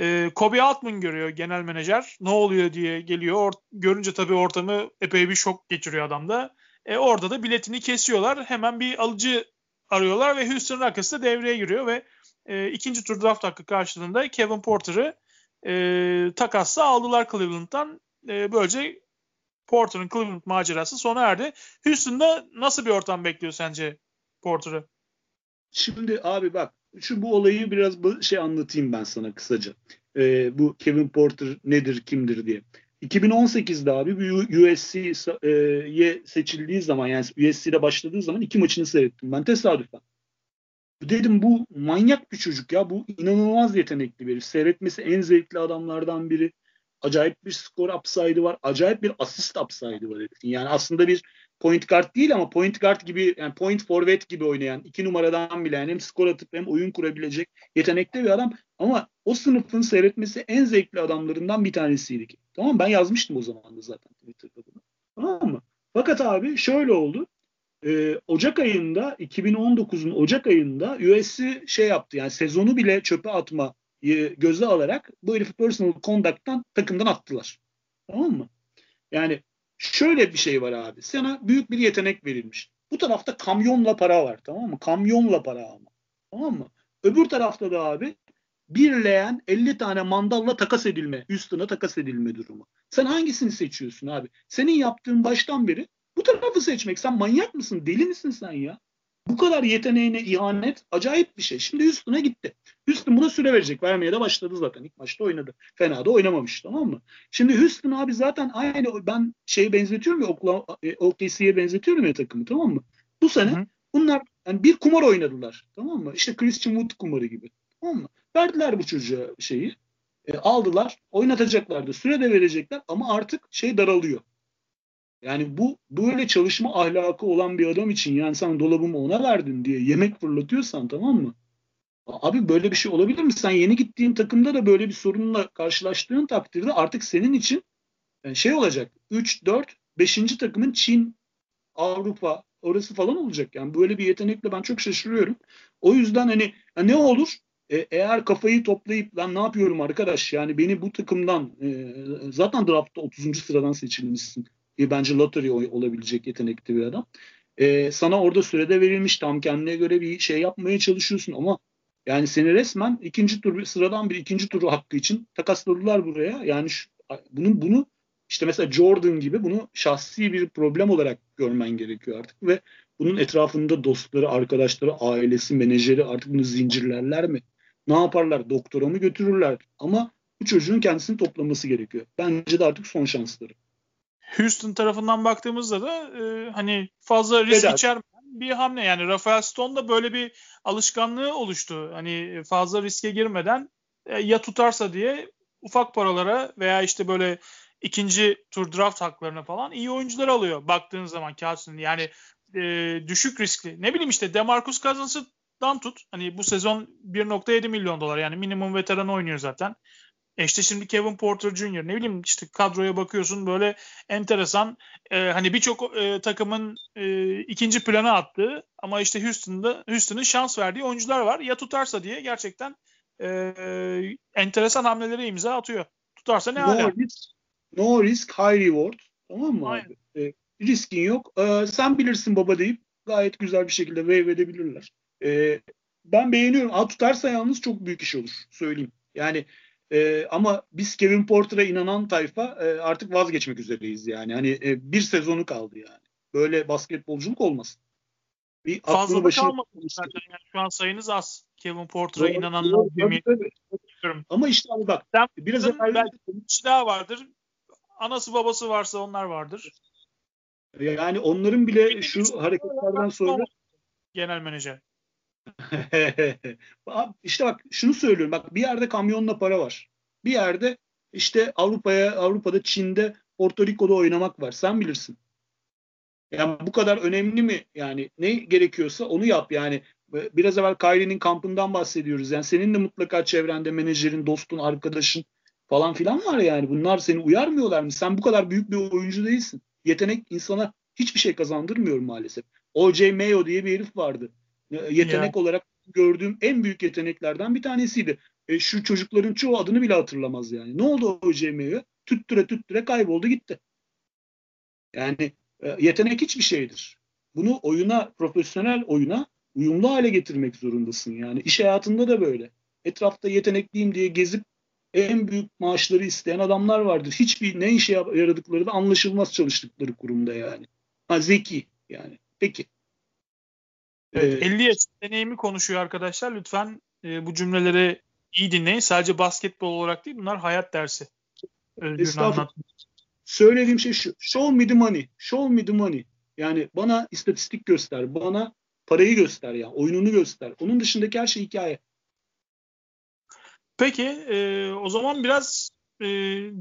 E, Kobe Altman görüyor genel menajer. Ne oluyor diye geliyor. Or- görünce tabii ortamı epey bir şok geçiriyor adamda. E, orada da biletini kesiyorlar. Hemen bir alıcı arıyorlar ve Houston Rockets da devreye giriyor ve e, ikinci tur draft hakkı karşılığında Kevin Porter'ı e, takasla aldılar Cleveland'dan. E, böylece Porter'ın Cleveland macerası sona erdi. Houston'da nasıl bir ortam bekliyor sence Porter'ı? Şimdi abi bak şu bu olayı biraz şey anlatayım ben sana kısaca. Ee, bu Kevin Porter nedir, kimdir diye. 2018'de abi USC'ye seçildiği zaman yani USC'de başladığı zaman iki maçını seyrettim ben tesadüfen. Dedim bu manyak bir çocuk ya. Bu inanılmaz yetenekli bir Seyretmesi en zevkli adamlardan biri. Acayip bir skor upside'ı var. Acayip bir asist upside'ı var herifin. Yani aslında bir point guard değil ama point guard gibi yani point forvet gibi oynayan iki numaradan bile yani hem skor atıp hem oyun kurabilecek yetenekli bir adam ama o sınıfın seyretmesi en zevkli adamlarından bir tanesiydi. Tamam ben yazmıştım o zaman da zaten Twitter'da bunu. Tamam mı? Fakat abi şöyle oldu. Ee, Ocak ayında 2019'un Ocak ayında USC şey yaptı yani sezonu bile çöpe atma göze alarak bu herifi personal conduct'tan takımdan attılar. Tamam mı? Yani Şöyle bir şey var abi. Sana büyük bir yetenek verilmiş. Bu tarafta kamyonla para var tamam mı? Kamyonla para ama. Tamam mı? Öbür tarafta da abi bir leğen 50 tane mandalla takas edilme, üstüne takas edilme durumu. Sen hangisini seçiyorsun abi? Senin yaptığın baştan beri bu tarafı seçmek. Sen manyak mısın? Deli misin sen ya? Bu kadar yeteneğine ihanet acayip bir şey. Şimdi üstüne gitti. Houston buna süre verecek. Vermeye de başladı zaten. İlk maçta oynadı. Fena da oynamamış tamam mı? Şimdi Houston abi zaten aynı ben şeye benzetiyorum ya OKC'ye benzetiyorum ya takımı tamam mı? Bu sene Hı. Bunlar yani bir kumar oynadılar. Tamam mı? İşte Christian Wood kumarı gibi. Tamam mı? Verdiler bu çocuğa şeyi. E, aldılar. Oynatacaklardı. Süre de verecekler ama artık şey daralıyor. Yani bu böyle çalışma ahlakı olan bir adam için yani sen dolabımı ona verdin diye yemek fırlatıyorsan tamam mı? Abi böyle bir şey olabilir mi? Sen yeni gittiğin takımda da böyle bir sorunla karşılaştığın takdirde artık senin için yani şey olacak. 3, 4, 5. takımın Çin, Avrupa orası falan olacak. Yani böyle bir yetenekle ben çok şaşırıyorum. O yüzden hani ne olur? E, eğer kafayı toplayıp lan ne yapıyorum arkadaş yani beni bu takımdan e, zaten draftta 30. sıradan seçilmişsin. E, bence lottery olabilecek yetenekli bir adam. E, sana orada sürede verilmiş tam kendine göre bir şey yapmaya çalışıyorsun ama yani seni resmen ikinci tur sıradan bir ikinci turu hakkı için takasladılar buraya. Yani şu, bunun bunu işte mesela Jordan gibi bunu şahsi bir problem olarak görmen gerekiyor artık ve bunun etrafında dostları, arkadaşları, ailesi, menajeri artık bunu zincirlerler mi? Ne yaparlar? Doktora mı götürürler? Ama bu çocuğun kendisini toplaması gerekiyor. Bence de artık son şansları. Houston tarafından baktığımızda da e, hani fazla risk Eder. içermeyen bir hamle. Yani Rafael Stone da böyle bir alışkanlığı oluştu. Hani fazla riske girmeden e, ya tutarsa diye ufak paralara veya işte böyle ikinci tur draft haklarına falan iyi oyuncular alıyor baktığın zaman Kağıt'ın. Yani e, düşük riskli. Ne bileyim işte Demarcus Cousins'dan tut. Hani bu sezon 1.7 milyon dolar yani minimum veteran oynuyor zaten. E işte şimdi Kevin Porter Jr. ne bileyim işte kadroya bakıyorsun böyle enteresan e, hani birçok e, takımın e, ikinci plana attığı ama işte Houston'da Houston'ın şans verdiği oyuncular var. Ya tutarsa diye gerçekten e, enteresan hamleleri imza atıyor. Tutarsa ne no hala? Risk, no risk, high reward. Tamam mı Aynen. E, riskin yok. E, sen bilirsin baba deyip gayet güzel bir şekilde wave edebilirler. E, ben beğeniyorum. A tutarsa yalnız çok büyük iş olur. Söyleyeyim. Yani e, ama biz Kevin Porter'a inanan tayfa e, artık vazgeçmek üzereyiz yani. Hani e, bir sezonu kaldı yani. Böyle basketbolculuk olmasın. Bir Fazla da kalmadı zaten. Yani şu an sayınız az. Kevin Porter'a inananlar tabii, tabii. Ama işte abi bak. Sen, biraz evvel belki bir kişi daha vardır. Anası babası varsa onlar vardır. Yani onların bile şu hareketlerden sonra genel menajer. İşte bak şunu söylüyorum. Bak bir yerde kamyonla para var. Bir yerde işte Avrupa'ya, Avrupa'da, Çin'de, Porto Rico'da oynamak var. Sen bilirsin. Yani bu kadar önemli mi? Yani ne gerekiyorsa onu yap. Yani biraz evvel Kyrie'nin kampından bahsediyoruz. Yani senin de mutlaka çevrende menajerin, dostun, arkadaşın falan filan var yani. Bunlar seni uyarmıyorlar mı? Sen bu kadar büyük bir oyuncu değilsin. Yetenek insana hiçbir şey kazandırmıyor maalesef. O.J. Mayo diye bir herif vardı. Yetenek ya. olarak gördüğüm en büyük yeteneklerden bir tanesiydi. E, şu çocukların çoğu adını bile hatırlamaz yani. Ne oldu o CM'ye? Tüttüre tüttüre kayboldu gitti. Yani e, yetenek hiçbir şeydir. Bunu oyuna, profesyonel oyuna uyumlu hale getirmek zorundasın yani. İş hayatında da böyle. Etrafta yetenekliyim diye gezip en büyük maaşları isteyen adamlar vardır. Hiçbir ne işe yaradıkları da anlaşılmaz çalıştıkları kurumda yani. Ha, zeki yani. Peki. Evet, 50 yaş deneyimi konuşuyor arkadaşlar. Lütfen e, bu cümleleri iyi dinleyin. Sadece basketbol olarak değil bunlar hayat dersi. Estağfurullah. Söylediğim şey şu. Show me the money. Show me the money. Yani bana istatistik göster. Bana parayı göster ya. Oyununu göster. Onun dışındaki her şey hikaye. Peki e, o zaman biraz e,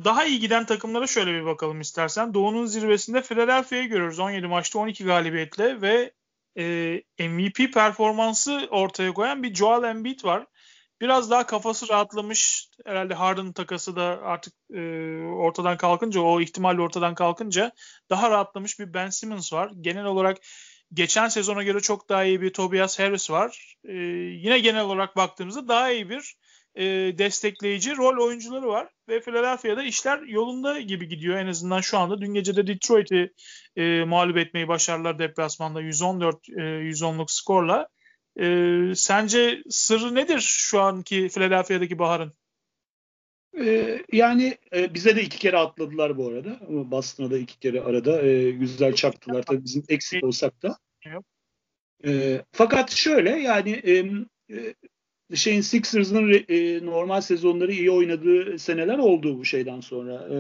daha iyi giden takımlara şöyle bir bakalım istersen. Doğu'nun zirvesinde Philadelphia'yı görüyoruz. 17 maçta 12 galibiyetle ve e, MVP performansı ortaya koyan bir Joel Embiid var. Biraz daha kafası rahatlamış. Herhalde Harden takası da artık e, ortadan kalkınca, o ihtimalle ortadan kalkınca daha rahatlamış bir Ben Simmons var. Genel olarak geçen sezona göre çok daha iyi bir Tobias Harris var. E, yine genel olarak baktığımızda daha iyi bir e, destekleyici rol oyuncuları var ve Philadelphia'da işler yolunda gibi gidiyor en azından şu anda. Dün gece de Detroit'i e, mağlup etmeyi başardılar deplasmanda 114 e, 110'luk skorla. E, sence sırrı nedir şu anki Philadelphia'daki Bahar'ın? Ee, yani e, bize de iki kere atladılar bu arada. Boston'a da iki kere arada e, güzel çaktılar. Tabii bizim eksik olsak da. E, fakat şöyle yani e, e şeyin Sixers'ın e, normal sezonları iyi oynadığı seneler oldu bu şeyden sonra. E,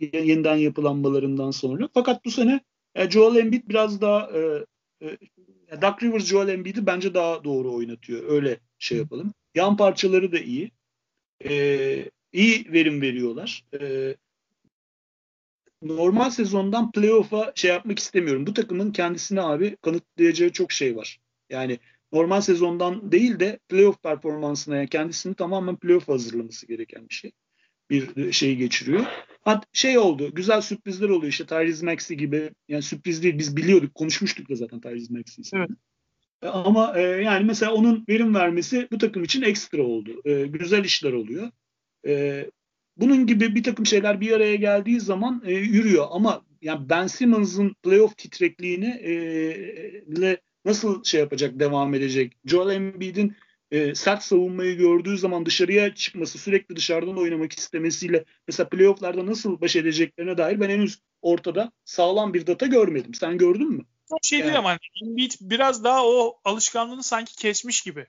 yeniden yapılanmalarından sonra. Fakat bu sene e, Joel Embiid biraz daha e, e, Doug Rivers Joel Embiid'i bence daha doğru oynatıyor. Öyle şey yapalım. Yan parçaları da iyi. E, iyi verim veriyorlar. E, normal sezondan playoff'a şey yapmak istemiyorum. Bu takımın kendisine abi kanıtlayacağı çok şey var. Yani normal sezondan değil de playoff performansına yani kendisini tamamen playoff hazırlaması gereken bir şey. Bir şey geçiriyor. Hat şey oldu. Güzel sürprizler oluyor işte Tyrese Maxey gibi. Yani sürpriz değil. Biz biliyorduk. Konuşmuştuk da zaten Tyrese Maxey'i. Evet. E, ama e, yani mesela onun verim vermesi bu takım için ekstra oldu. E, güzel işler oluyor. E, bunun gibi bir takım şeyler bir araya geldiği zaman e, yürüyor. Ama yani Ben Simmons'ın playoff titrekliğini e, nasıl şey yapacak, devam edecek? Joel Embiid'in e, sert savunmayı gördüğü zaman dışarıya çıkması, sürekli dışarıdan oynamak istemesiyle mesela playofflarda nasıl baş edeceklerine dair ben henüz ortada sağlam bir data görmedim. Sen gördün mü? Şey yani. değil ama Embiid biraz daha o alışkanlığını sanki kesmiş gibi.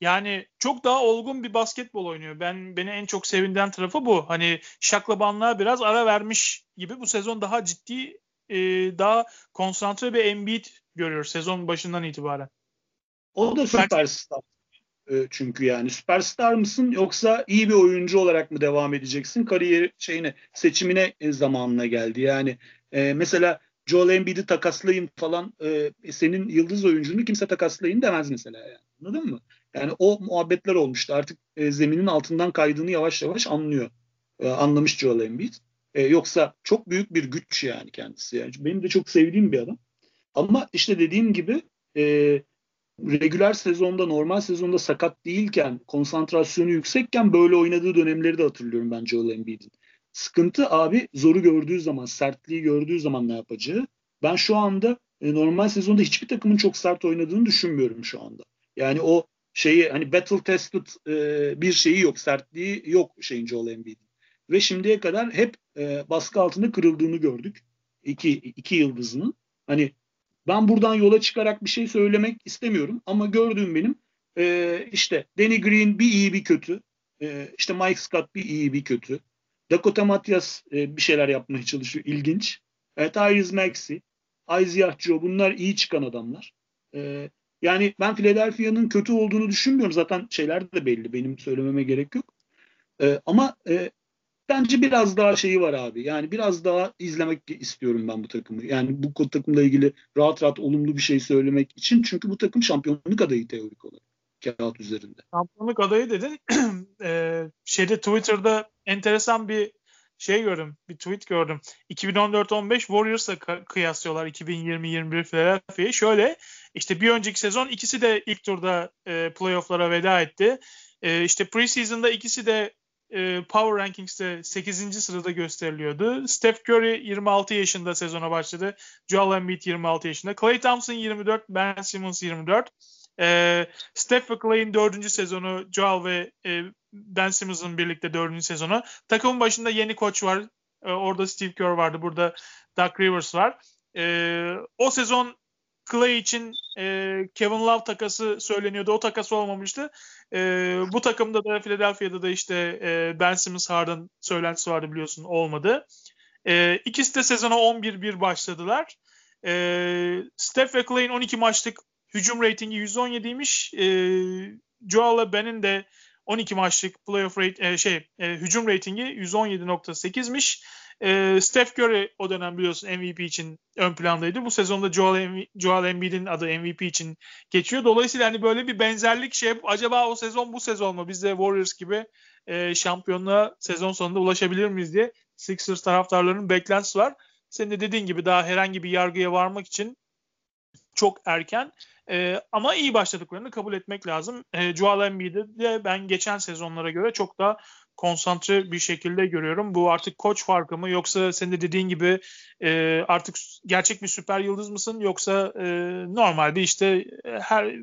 Yani çok daha olgun bir basketbol oynuyor. Ben beni en çok sevindiren tarafı bu. Hani şaklabanlığa biraz ara vermiş gibi bu sezon daha ciddi, e, daha konsantre bir Embiid görüyoruz sezon başından itibaren. O da süperstar. E, çünkü yani süperstar mısın yoksa iyi bir oyuncu olarak mı devam edeceksin? Kariyer şeyine seçimine e, zamanına geldi. Yani e, mesela Joel Embiid'i takaslayın falan e, senin yıldız oyuncunu kimse takaslayın demez mesela yani. Anladın mı? Yani o muhabbetler olmuştu. Artık e, zeminin altından kaydığını yavaş yavaş anlıyor. E, anlamış Joel Embiid. E, yoksa çok büyük bir güç yani kendisi. Yani benim de çok sevdiğim bir adam. Ama işte dediğim gibi e, regüler sezonda normal sezonda sakat değilken konsantrasyonu yüksekken böyle oynadığı dönemleri de hatırlıyorum ben Joel Embiid'in. Sıkıntı abi zoru gördüğü zaman, sertliği gördüğü zaman ne yapacağı. Ben şu anda e, normal sezonda hiçbir takımın çok sert oynadığını düşünmüyorum şu anda. Yani o şeyi hani battle tested e, bir şeyi yok, sertliği yok şeyin Joel Embiid'in. Ve şimdiye kadar hep e, baskı altında kırıldığını gördük. İki, iki yıldızının. Hani ben buradan yola çıkarak bir şey söylemek istemiyorum ama gördüğüm benim e, işte Danny Green bir iyi bir kötü. E, işte Mike Scott bir iyi bir kötü. Dakota Matias e, bir şeyler yapmaya çalışıyor. ilginç. E, Tyrese Maxey, Isaiah Joe bunlar iyi çıkan adamlar. E, yani ben Philadelphia'nın kötü olduğunu düşünmüyorum. Zaten şeyler de belli. Benim söylememe gerek yok. E, ama e, bence biraz daha şeyi var abi. Yani biraz daha izlemek istiyorum ben bu takımı. Yani bu takımla ilgili rahat rahat olumlu bir şey söylemek için. Çünkü bu takım şampiyonluk adayı teorik olarak kağıt üzerinde. Şampiyonluk adayı dedin. e, şeyde Twitter'da enteresan bir şey gördüm. Bir tweet gördüm. 2014-15 Warriors'a kıyaslıyorlar 2020-21 Philadelphia'yı. Şöyle işte bir önceki sezon ikisi de ilk turda e, playoff'lara veda etti. E, işte preseason'da ikisi de e, Power Rankings'te 8. sırada gösteriliyordu. Steph Curry 26 yaşında sezona başladı. Joel Embiid 26 yaşında. Klay Thompson 24, Ben Simmons 24. E, Steph Clay'in 4. sezonu, Joel ve e, Ben Simmons'ın birlikte 4. sezonu. Takımın başında yeni koç var. E, orada Steve Kerr vardı. Burada Doug Rivers var. E, o sezon Clay için e, Kevin Love takası söyleniyordu. O takas olmamıştı. E, bu takımda da Philadelphia'da da işte e, Ben Simmons Harden söylentisi vardı biliyorsun olmadı. E, ikisi de sezona 11-1 başladılar. E, Steph ve Clay'in 12 maçlık hücum reytingi 117'ymiş. E, Joel Ben'in de 12 maçlık playoff rate, e, şey e, hücum reytingi 117.8'miş. E, Steph Curry o dönem biliyorsun MVP için ön plandaydı. Bu sezonda Joel, Joel Embiid'in adı MVP için geçiyor. Dolayısıyla hani böyle bir benzerlik şey acaba o sezon bu sezon mu? Biz de Warriors gibi e, şampiyonluğa sezon sonunda ulaşabilir miyiz diye Sixers taraftarlarının beklentisi var. Senin de dediğin gibi daha herhangi bir yargıya varmak için çok erken. E, ama iyi başladıklarını kabul etmek lazım. E, Joel Embiid'i de ben geçen sezonlara göre çok daha konsantre bir şekilde görüyorum. Bu artık koç farkı mı yoksa senin de dediğin gibi e, artık gerçek bir süper yıldız mısın yoksa e, normal bir işte e, her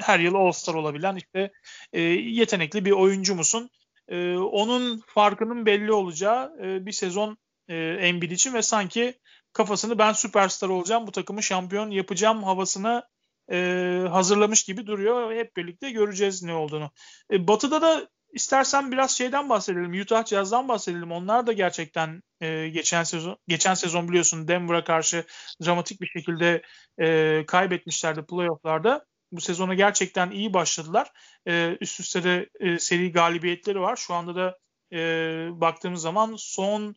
her yıl All-Star olabilen işte e, yetenekli bir oyuncu musun? E, onun farkının belli olacağı e, bir sezon e, Embiid için ve sanki kafasını ben süperstar olacağım bu takımı şampiyon yapacağım havasına e, hazırlamış gibi duruyor. Hep birlikte göreceğiz ne olduğunu. E, batı'da da istersen biraz şeyden bahsedelim. Utah Jazz'dan bahsedelim. Onlar da gerçekten e, geçen sezon geçen sezon biliyorsun Denver'a karşı dramatik bir şekilde e, kaybetmişlerdi playoff'larda. Bu sezona gerçekten iyi başladılar. E, üst üste de e, seri galibiyetleri var. Şu anda da e, baktığımız zaman son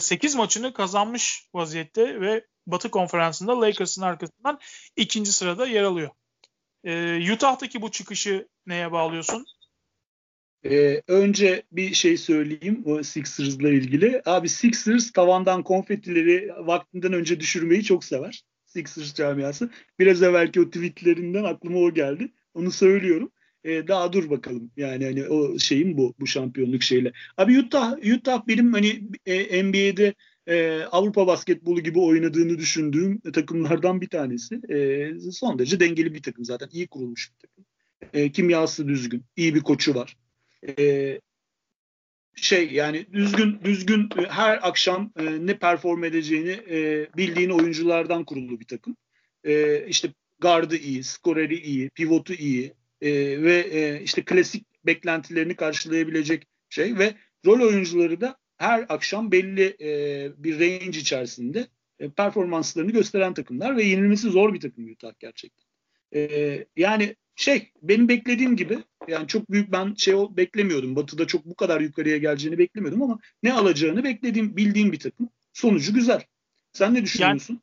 8 maçını kazanmış vaziyette ve Batı Konferansı'nda Lakers'ın arkasından ikinci sırada yer alıyor. E, Utah'taki bu çıkışı neye bağlıyorsun? Ee, önce bir şey söyleyeyim o Sixers'la ilgili. Abi Sixers tavandan konfetileri vaktinden önce düşürmeyi çok sever. Sixers camiası. Biraz evvelki o tweetlerinden aklıma o geldi. Onu söylüyorum. Ee, daha dur bakalım. Yani hani o şeyim bu bu şampiyonluk şeyle. Abi Utah Utah benim hani e, NBA'de e, Avrupa basketbolu gibi oynadığını düşündüğüm takımlardan bir tanesi. E, son derece dengeli bir takım zaten. iyi kurulmuş bir takım. E, kimyası düzgün. iyi bir koçu var e, şey yani düzgün düzgün e, her akşam e, ne perform edeceğini e, bildiğin oyunculardan kurulu bir takım. E, işte gardı iyi, skoreri iyi, pivotu iyi e, ve e, işte klasik beklentilerini karşılayabilecek şey ve rol oyuncuları da her akşam belli e, bir range içerisinde e, performanslarını gösteren takımlar ve yenilmesi zor bir takım Utah gerçekten. E, yani şey benim beklediğim gibi yani çok büyük ben şey beklemiyordum. Batı'da çok bu kadar yukarıya geleceğini beklemiyordum ama ne alacağını beklediğim bildiğim bir takım. Sonucu güzel. Sen ne düşünüyorsun?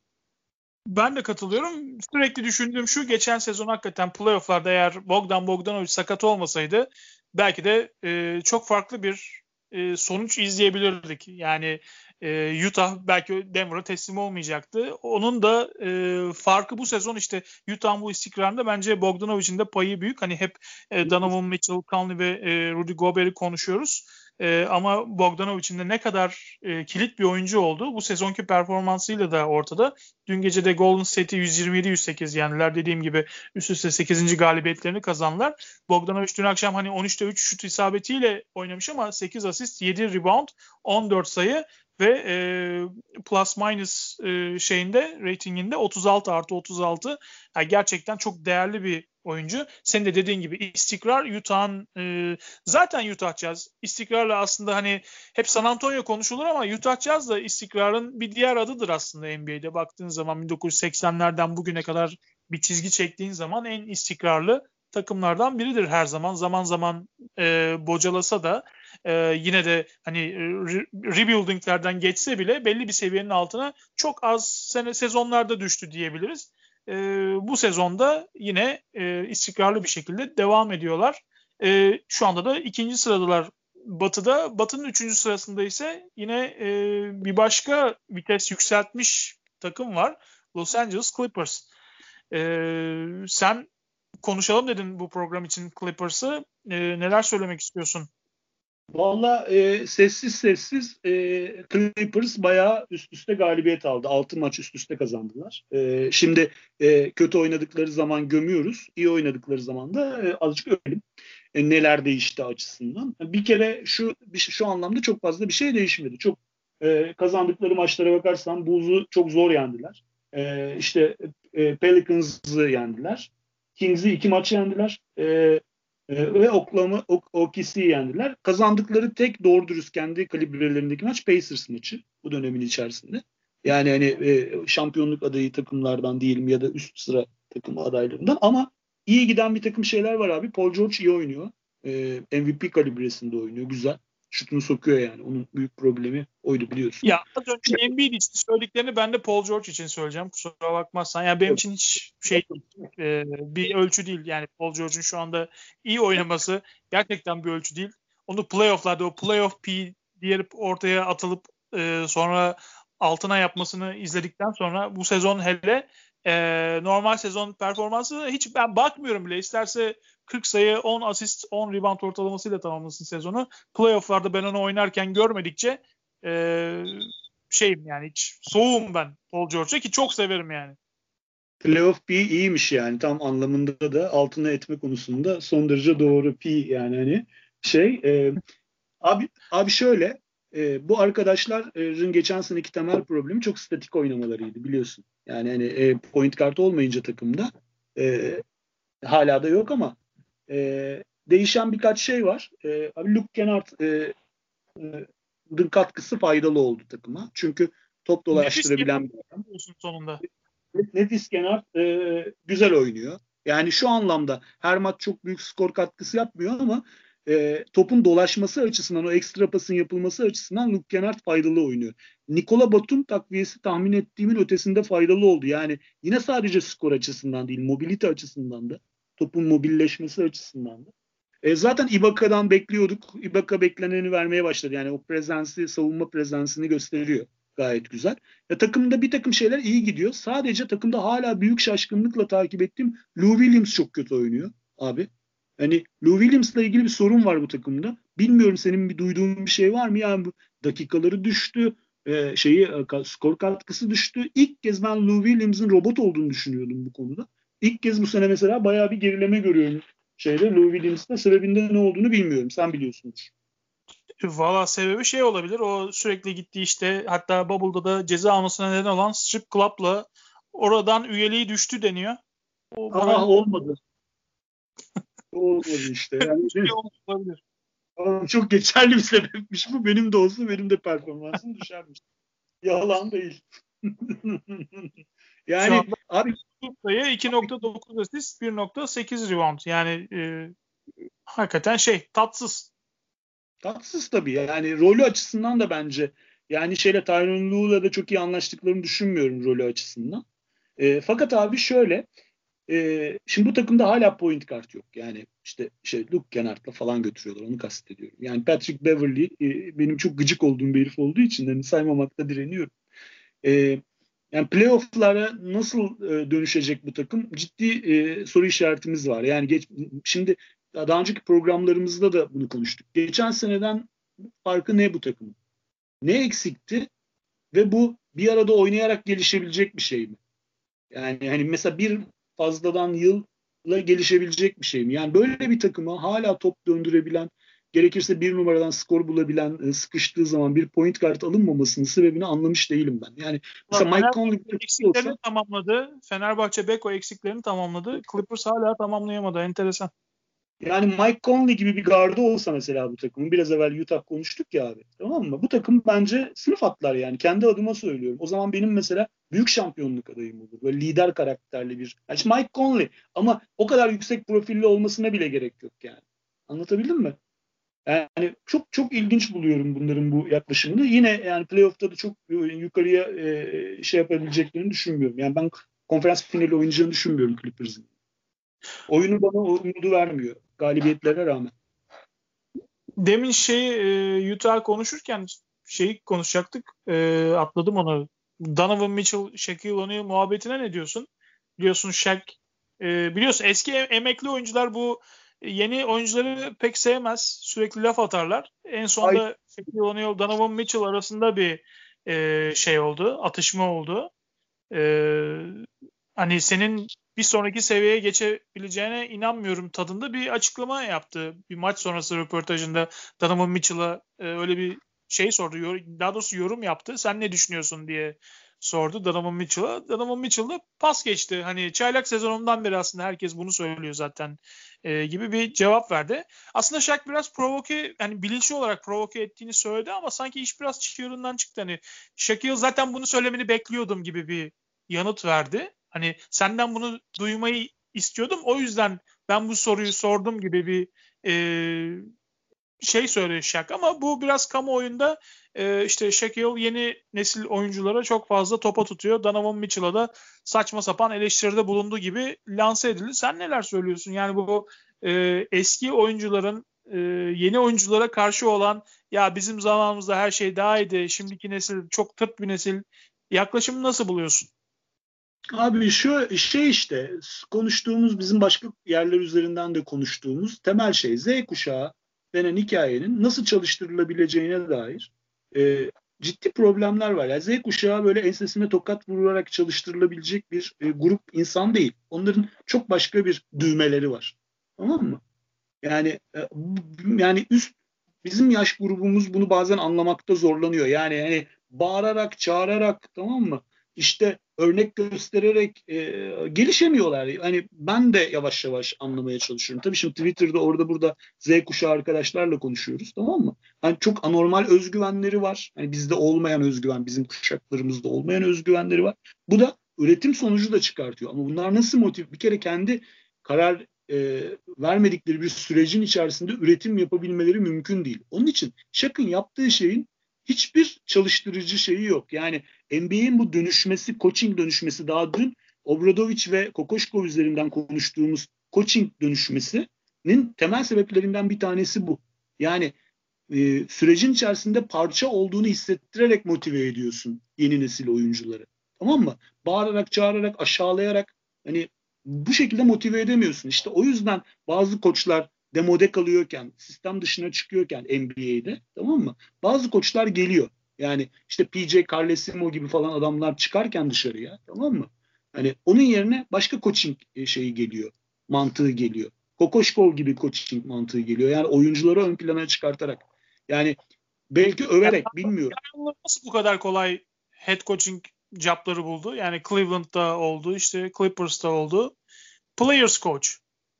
Ben de katılıyorum. Sürekli düşündüğüm şu geçen sezon hakikaten playofflarda eğer Bogdan Bogdanovic sakat olmasaydı belki de e, çok farklı bir e, sonuç izleyebilirdik. Yani e, Utah belki Denver'a teslim olmayacaktı. Onun da e, farkı bu sezon işte Utah'ın bu istikrarında bence Bogdanovic'in de payı büyük. Hani hep e, Donovan Mitchell, Conley ve e, Rudy Gobert'i konuşuyoruz. E, ama Bogdanovic'in de ne kadar e, kilit bir oyuncu oldu. Bu sezonki performansıyla da ortada. Dün gece de Golden State'i 127-108 yendiler. Dediğim gibi üst üste 8. galibiyetlerini kazandılar. Bogdanovic dün akşam hani 13'te 3 şut isabetiyle oynamış ama 8 asist, 7 rebound, 14 sayı ve e, plus minus e, şeyinde ratinginde 36 artı 36 yani gerçekten çok değerli bir oyuncu. Senin de dediğin gibi istikrar Utah'ın e, zaten Utah Jazz istikrarla aslında hani hep San Antonio konuşulur ama Utah Jazz da istikrarın bir diğer adıdır aslında NBA'de. Baktığın zaman 1980'lerden bugüne kadar bir çizgi çektiğin zaman en istikrarlı takımlardan biridir her zaman. Zaman zaman e, bocalasa da e, yine de hani re- rebuildinglerden geçse bile belli bir seviyenin altına çok az sene sezonlarda düştü diyebiliriz. E, bu sezonda yine e, istikrarlı bir şekilde devam ediyorlar. E, şu anda da ikinci sıradalar Batı'da. Batı'nın üçüncü sırasında ise yine e, bir başka vites yükseltmiş takım var. Los Angeles Clippers. E, sen konuşalım dedin bu program için Clippers'ı. E, neler söylemek istiyorsun? Valla e, sessiz sessiz e, Clippers bayağı üst üste galibiyet aldı. 6 maç üst üste kazandılar. E, şimdi e, kötü oynadıkları zaman gömüyoruz. İyi oynadıkları zaman da e, azıcık ölelim. E, neler değişti açısından. Bir kere şu şu anlamda çok fazla bir şey değişmedi. Çok e, kazandıkları maçlara bakarsan Bulls'u çok zor yendiler. E, işte e, Pelicans'ı yendiler. Kings'i iki maç yendiler. E, e, ve Oklahoma OKC'yi yendiler. Kazandıkları tek doğru dürüst kendi kalibrelerindeki maç Pacers maçı bu dönemin içerisinde. Yani hani e, şampiyonluk adayı takımlardan değilim ya da üst sıra takım adaylarından ama iyi giden bir takım şeyler var abi. Paul George iyi oynuyor. E, MVP kalibresinde oynuyor. Güzel şutunu sokuyor yani. Onun büyük problemi oydu biliyorsun. Ya az önce Embiid için söylediklerini ben de Paul George için söyleyeceğim. Kusura bakmazsan. Yani benim evet. için hiç şey e, bir ölçü değil. Yani Paul George'un şu anda iyi oynaması gerçekten bir ölçü değil. Onu playoff'larda o playoff P diye ortaya atılıp e, sonra altına yapmasını izledikten sonra bu sezon hele e, normal sezon performansı hiç ben bakmıyorum bile. İsterse 40 sayı, 10 asist, 10 rebound ortalamasıyla tamamlasın sezonu. Playoff'larda ben onu oynarken görmedikçe e, şeyim yani hiç soğuğum ben Paul George'a ki çok severim yani. Playoff P iyiymiş yani tam anlamında da altına etme konusunda son derece doğru P yani hani şey e, abi abi şöyle e, bu arkadaşların geçen seneki temel problemi çok statik oynamalarıydı biliyorsun. Yani hani e, point kart olmayınca takımda e, hala da yok ama e, değişen birkaç şey var. E, abi Luke Kennard e, e, katkısı faydalı oldu takıma. Çünkü top dolaştırabilen bir adam. sonunda. Nefis Kennard e, güzel oynuyor. Yani şu anlamda her maç çok büyük skor katkısı yapmıyor ama e, topun dolaşması açısından o ekstra pasın yapılması açısından Luke Kennard faydalı oynuyor. Nikola Batum takviyesi tahmin ettiğimin ötesinde faydalı oldu. Yani yine sadece skor açısından değil mobilite açısından da topun mobilleşmesi açısından da. E, zaten Ibaka'dan bekliyorduk. Ibaka bekleneni vermeye başladı. Yani o prezensi, savunma prezensini gösteriyor. Gayet güzel. Ya, takımda bir takım şeyler iyi gidiyor. Sadece takımda hala büyük şaşkınlıkla takip ettiğim Lou Williams çok kötü oynuyor abi. Hani Lou Williams'la ilgili bir sorun var bu takımda. Bilmiyorum senin bir duyduğun bir şey var mı? Yani bu dakikaları düştü. E, şeyi e, skor katkısı düştü. İlk kez ben Lou Williams'ın robot olduğunu düşünüyordum bu konuda. İlk kez bu sene mesela bayağı bir gerileme görüyorum şeyde Lou Williams'ın sebebinde ne olduğunu bilmiyorum. Sen biliyorsunuz. Valla sebebi şey olabilir. O sürekli gittiği işte hatta Bubble'da da ceza almasına neden olan Strip Club'la oradan üyeliği düştü deniyor. O Aa, bana... olmadı. olmadı işte. Yani, şey olabilir. çok geçerli bir sebepmiş bu. Benim de olsun benim de performansım düşermiş. Yalan değil. yani abi sayı 2.9 asist 1.8 rebound. Yani e, hakikaten şey tatsız. Tatsız tabii. Yani rolü açısından da bence yani şeyle Tyron Lue'la da çok iyi anlaştıklarını düşünmüyorum rolü açısından. E, fakat abi şöyle e, şimdi bu takımda hala point kart yok. Yani işte şey Luke Kennard'la falan götürüyorlar. Onu kastediyorum. Yani Patrick Beverly e, benim çok gıcık olduğum bir herif olduğu için hani saymamakta direniyorum. E, yani playoff'lara nasıl e, dönüşecek bu takım? Ciddi e, soru işaretimiz var. Yani geç, şimdi daha önceki programlarımızda da bunu konuştuk. Geçen seneden farkı ne bu takımın? Ne eksikti? Ve bu bir arada oynayarak gelişebilecek bir şey mi? Yani hani mesela bir fazladan yılla gelişebilecek bir şey mi? Yani böyle bir takıma hala top döndürebilen gerekirse bir numaradan skor bulabilen e, sıkıştığı zaman bir point kart alınmamasının sebebini anlamış değilim ben. Yani mesela Mike Conley eksiklerini olsa, tamamladı. Fenerbahçe Beko eksiklerini tamamladı. Clippers hala tamamlayamadı. Enteresan. Yani Mike Conley gibi bir gardı olsa mesela bu takımın biraz evvel Utah konuştuk ya abi. Tamam mı? Bu takım bence sınıf atlar yani. Kendi adıma söylüyorum. O zaman benim mesela büyük şampiyonluk adayım olur. Böyle lider karakterli bir. Yani Mike Conley ama o kadar yüksek profilli olmasına bile gerek yok yani. Anlatabildim mi? Yani çok çok ilginç buluyorum bunların bu yaklaşımını. Yine yani playoff'ta da çok yukarıya e, şey yapabileceklerini düşünmüyorum. Yani ben konferans finali oynayacağını düşünmüyorum Clippers'ın. Oyunu bana umudu vermiyor galibiyetlere rağmen. Demin şey e, Utah konuşurken şeyi konuşacaktık. E, atladım onu. Donovan Mitchell, Shaquille O'Neal muhabbetine ne diyorsun? Biliyorsun Shaq e, biliyorsun eski emekli oyuncular bu yeni oyuncuları pek sevmez. Sürekli laf atarlar. En Shaquille O'Neal, Donovan Mitchell arasında bir e, şey oldu. Atışma oldu. E, hani senin bir sonraki seviyeye geçebileceğine inanmıyorum tadında bir açıklama yaptı. Bir maç sonrası röportajında Donovan Mitchell'a e, öyle bir şey sordu. Daha doğrusu yorum yaptı. Sen ne düşünüyorsun diye sordu Donovan Mitchell'a. Donovan Mitchell da pas geçti. Hani çaylak sezonundan beri aslında herkes bunu söylüyor zaten e, gibi bir cevap verdi. Aslında Shaq biraz provoke yani bilinçli olarak provoke ettiğini söyledi ama sanki iş biraz çığırından çıktı. Hani Shaquille zaten bunu söylemeni bekliyordum gibi bir yanıt verdi. Hani senden bunu duymayı istiyordum. O yüzden ben bu soruyu sordum gibi bir e, şey söylüyor Shaq ama bu biraz kamuoyunda e, işte Shaquille yeni nesil oyunculara çok fazla topa tutuyor. Donovan Mitchell'a da saçma sapan eleştiride bulunduğu gibi lanse edildi. Sen neler söylüyorsun? Yani bu e, eski oyuncuların e, yeni oyunculara karşı olan ya bizim zamanımızda her şey daha iyiydi. Şimdiki nesil çok tırt bir nesil. Yaklaşımı nasıl buluyorsun? Abi şu şey işte konuştuğumuz bizim başka yerler üzerinden de konuştuğumuz temel şey Z kuşağı denen hikayenin nasıl çalıştırılabileceğine dair e, ciddi problemler var. Yani Z kuşağı böyle ensesine tokat vurarak çalıştırılabilecek bir e, grup insan değil. Onların çok başka bir düğmeleri var. Tamam mı? Yani e, yani üst bizim yaş grubumuz bunu bazen anlamakta zorlanıyor. Yani yani bağırarak, çağırarak tamam mı? İşte örnek göstererek e, gelişemiyorlar. Hani ben de yavaş yavaş anlamaya çalışıyorum. Tabii şimdi Twitter'da orada burada Z kuşağı arkadaşlarla konuşuyoruz tamam mı? Hani çok anormal özgüvenleri var. Hani bizde olmayan özgüven, bizim kuşaklarımızda olmayan özgüvenleri var. Bu da üretim sonucu da çıkartıyor. Ama bunlar nasıl motiv? Bir kere kendi karar e, vermedikleri bir sürecin içerisinde üretim yapabilmeleri mümkün değil. Onun için Shaq'ın yaptığı şeyin hiçbir çalıştırıcı şeyi yok. Yani NBA'in bu dönüşmesi, coaching dönüşmesi daha dün Obradovic ve Kokoşkov üzerinden konuştuğumuz coaching dönüşmesinin temel sebeplerinden bir tanesi bu. Yani e, sürecin içerisinde parça olduğunu hissettirerek motive ediyorsun yeni nesil oyuncuları. Tamam mı? Bağırarak, çağırarak, aşağılayarak hani bu şekilde motive edemiyorsun. İşte o yüzden bazı koçlar demode kalıyorken, sistem dışına çıkıyorken NBA'de tamam mı? Bazı koçlar geliyor. Yani işte PJ Carlesimo gibi falan adamlar çıkarken dışarıya tamam mı? Hani onun yerine başka coaching e, şeyi geliyor. Mantığı geliyor. Kokoşkov gibi coaching mantığı geliyor. Yani oyuncuları ön plana çıkartarak. Yani belki överek yani, bilmiyorum. Nasıl bu kadar kolay head coaching jobları buldu? Yani Cleveland'da oldu, işte Clippers'ta oldu. Players coach.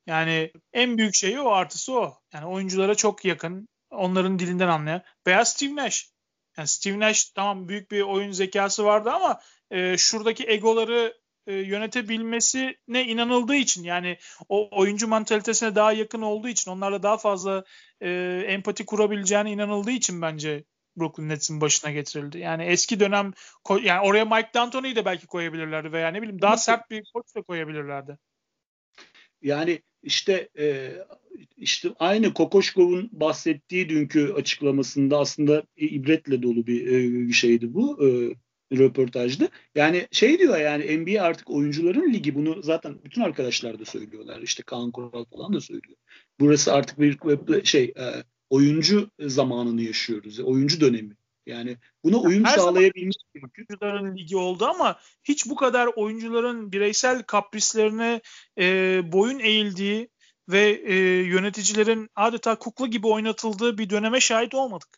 Yani en büyük şeyi o artısı o. Yani oyunculara çok yakın. Onların dilinden anlayan. Veya Steve Nash. Yani Steve Nash tamam büyük bir oyun zekası vardı ama e, şuradaki egoları e, yönetebilmesine inanıldığı için yani o oyuncu mantalitesine daha yakın olduğu için onlarla daha fazla e, empati kurabileceğine inanıldığı için bence Brooklyn Nets'in başına getirildi. Yani eski dönem yani oraya Mike D'Antoni'yi de belki koyabilirlerdi veya ne bileyim daha sert bir koç da koyabilirlerdi. Yani işte e, işte aynı Kokoşkov'un bahsettiği dünkü açıklamasında aslında ibretle dolu bir e, şeydi bu. E, röportajdı. Yani şey diyor yani NBA artık oyuncuların ligi bunu zaten bütün arkadaşlar da söylüyorlar. İşte Kaan Kural falan da söylüyor. Burası artık bir şey e, oyuncu zamanını yaşıyoruz. Oyuncu dönemi. Yani buna uyum Her sağlayabilmek gerekiyor. Oyuncuların ligi oldu ama hiç bu kadar oyuncuların bireysel kaprislerine e, boyun eğildiği ve e, yöneticilerin adeta kukla gibi oynatıldığı bir döneme şahit olmadık.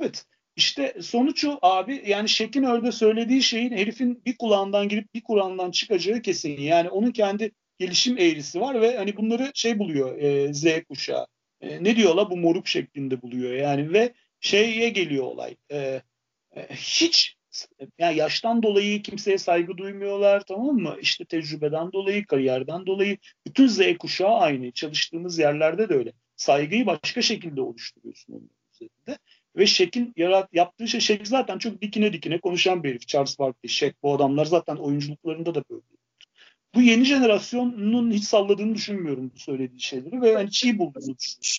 Evet. İşte sonuç o abi yani Şekin orada söylediği şeyin herifin bir kulağından girip bir kulağından çıkacağı kesin. Yani onun kendi gelişim eğrisi var ve hani bunları şey buluyor e, Z kuşağı. E, ne diyorlar bu moruk şeklinde buluyor yani ve şeye geliyor olay. E, e, hiç yani yaştan dolayı kimseye saygı duymuyorlar tamam mı? İşte tecrübeden dolayı, kariyerden dolayı bütün Z kuşağı aynı. Çalıştığımız yerlerde de öyle. Saygıyı başka şekilde oluşturuyorsun onun üzerinde. Ve Şek'in yarat, yaptığı şey Şek zaten çok dikine dikine konuşan bir herif. Charles Barkley, Şek bu adamlar zaten oyunculuklarında da böyle. Bu yeni jenerasyonun hiç salladığını düşünmüyorum bu söylediği şeyleri ve hani çiğ bulduğunu.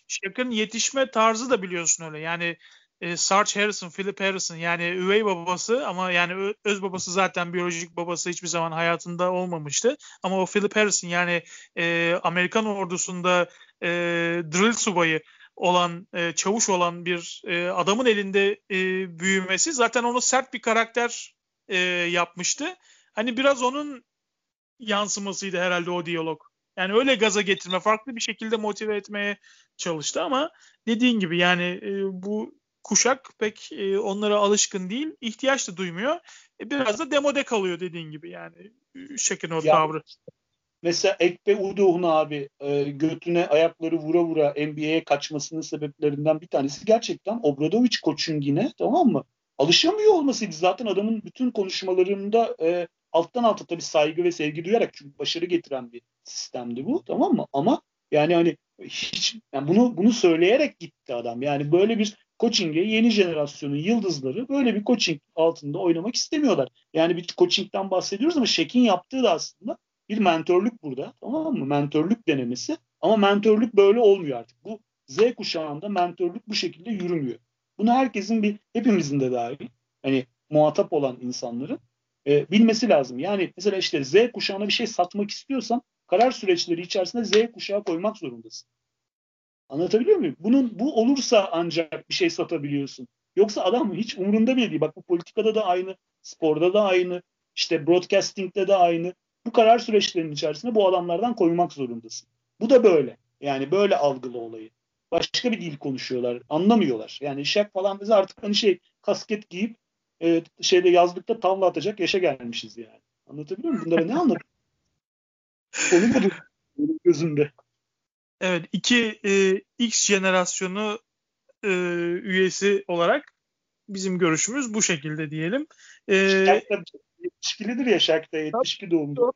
Şek'in yetişme tarzı da biliyorsun öyle. Yani e, Sarge Harrison, Philip Harrison yani üvey babası ama yani öz babası zaten biyolojik babası hiçbir zaman hayatında olmamıştı. Ama o Philip Harrison yani e, Amerikan ordusunda e, drill subayı olan e, çavuş olan bir e, adamın elinde e, büyümesi zaten onu sert bir karakter e, yapmıştı. Hani biraz onun yansımasıydı herhalde o diyalog. Yani öyle gaza getirme, farklı bir şekilde motive etmeye çalıştı ama dediğin gibi yani e, bu kuşak pek e, onlara alışkın değil, ihtiyaç da duymuyor. E, biraz da demode kalıyor dediğin gibi yani Şekin o tavrı. Mesela Ekbe Udoh'un abi e, götüne ayakları vura vura NBA'ye kaçmasının sebeplerinden bir tanesi gerçekten Obradovic koçun yine tamam mı? Alışamıyor olmasıydı. Zaten adamın bütün konuşmalarında e, alttan alta tabii saygı ve sevgi duyarak çünkü başarı getiren bir sistemdi bu tamam mı? Ama yani hani hiç yani bunu bunu söyleyerek gitti adam. Yani böyle bir coaching'e yeni jenerasyonun yıldızları böyle bir coaching altında oynamak istemiyorlar. Yani bir coaching'den bahsediyoruz ama Şek'in yaptığı da aslında bir mentörlük burada. Tamam mı? Mentörlük denemesi. Ama mentörlük böyle olmuyor artık. Bu Z kuşağında mentörlük bu şekilde yürümüyor. Bunu herkesin bir hepimizin de dahil hani muhatap olan insanların e, bilmesi lazım. Yani mesela işte Z kuşağına bir şey satmak istiyorsan karar süreçleri içerisinde Z kuşağı koymak zorundasın. Anlatabiliyor muyum? Bunun bu olursa ancak bir şey satabiliyorsun. Yoksa adam hiç umurunda bile değil. Bak bu politikada da aynı, sporda da aynı, işte broadcasting'de de aynı bu karar süreçlerinin içerisinde bu adamlardan koymak zorundasın. Bu da böyle. Yani böyle algılı olayı. Başka bir dil konuşuyorlar. Anlamıyorlar. Yani şak falan bize artık hani şey kasket giyip e, şeyde yazlıkta tavla atacak yaşa gelmişiz yani. Anlatabiliyor muyum? Bunlara ne anlatayım? Onu budur gözümde. Evet iki e, X jenerasyonu e, üyesi olarak bizim görüşümüz bu şekilde diyelim. E, yetişkilidir ya Şak'ta 72 doğumlu.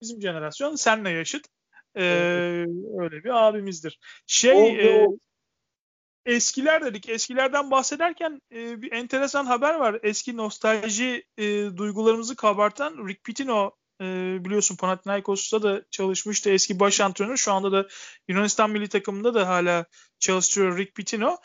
Bizim jenerasyon, senle yaşıt. E, evet. Öyle bir abimizdir. Şey oldu, e, oldu. Eskiler dedik. Eskilerden bahsederken e, bir enteresan haber var. Eski nostalji e, duygularımızı kabartan Rick Pitino e, biliyorsun Panathinaikos'ta da çalışmıştı. Eski baş antrenör. Şu anda da Yunanistan milli takımında da hala çalıştırıyor Rick Pitino.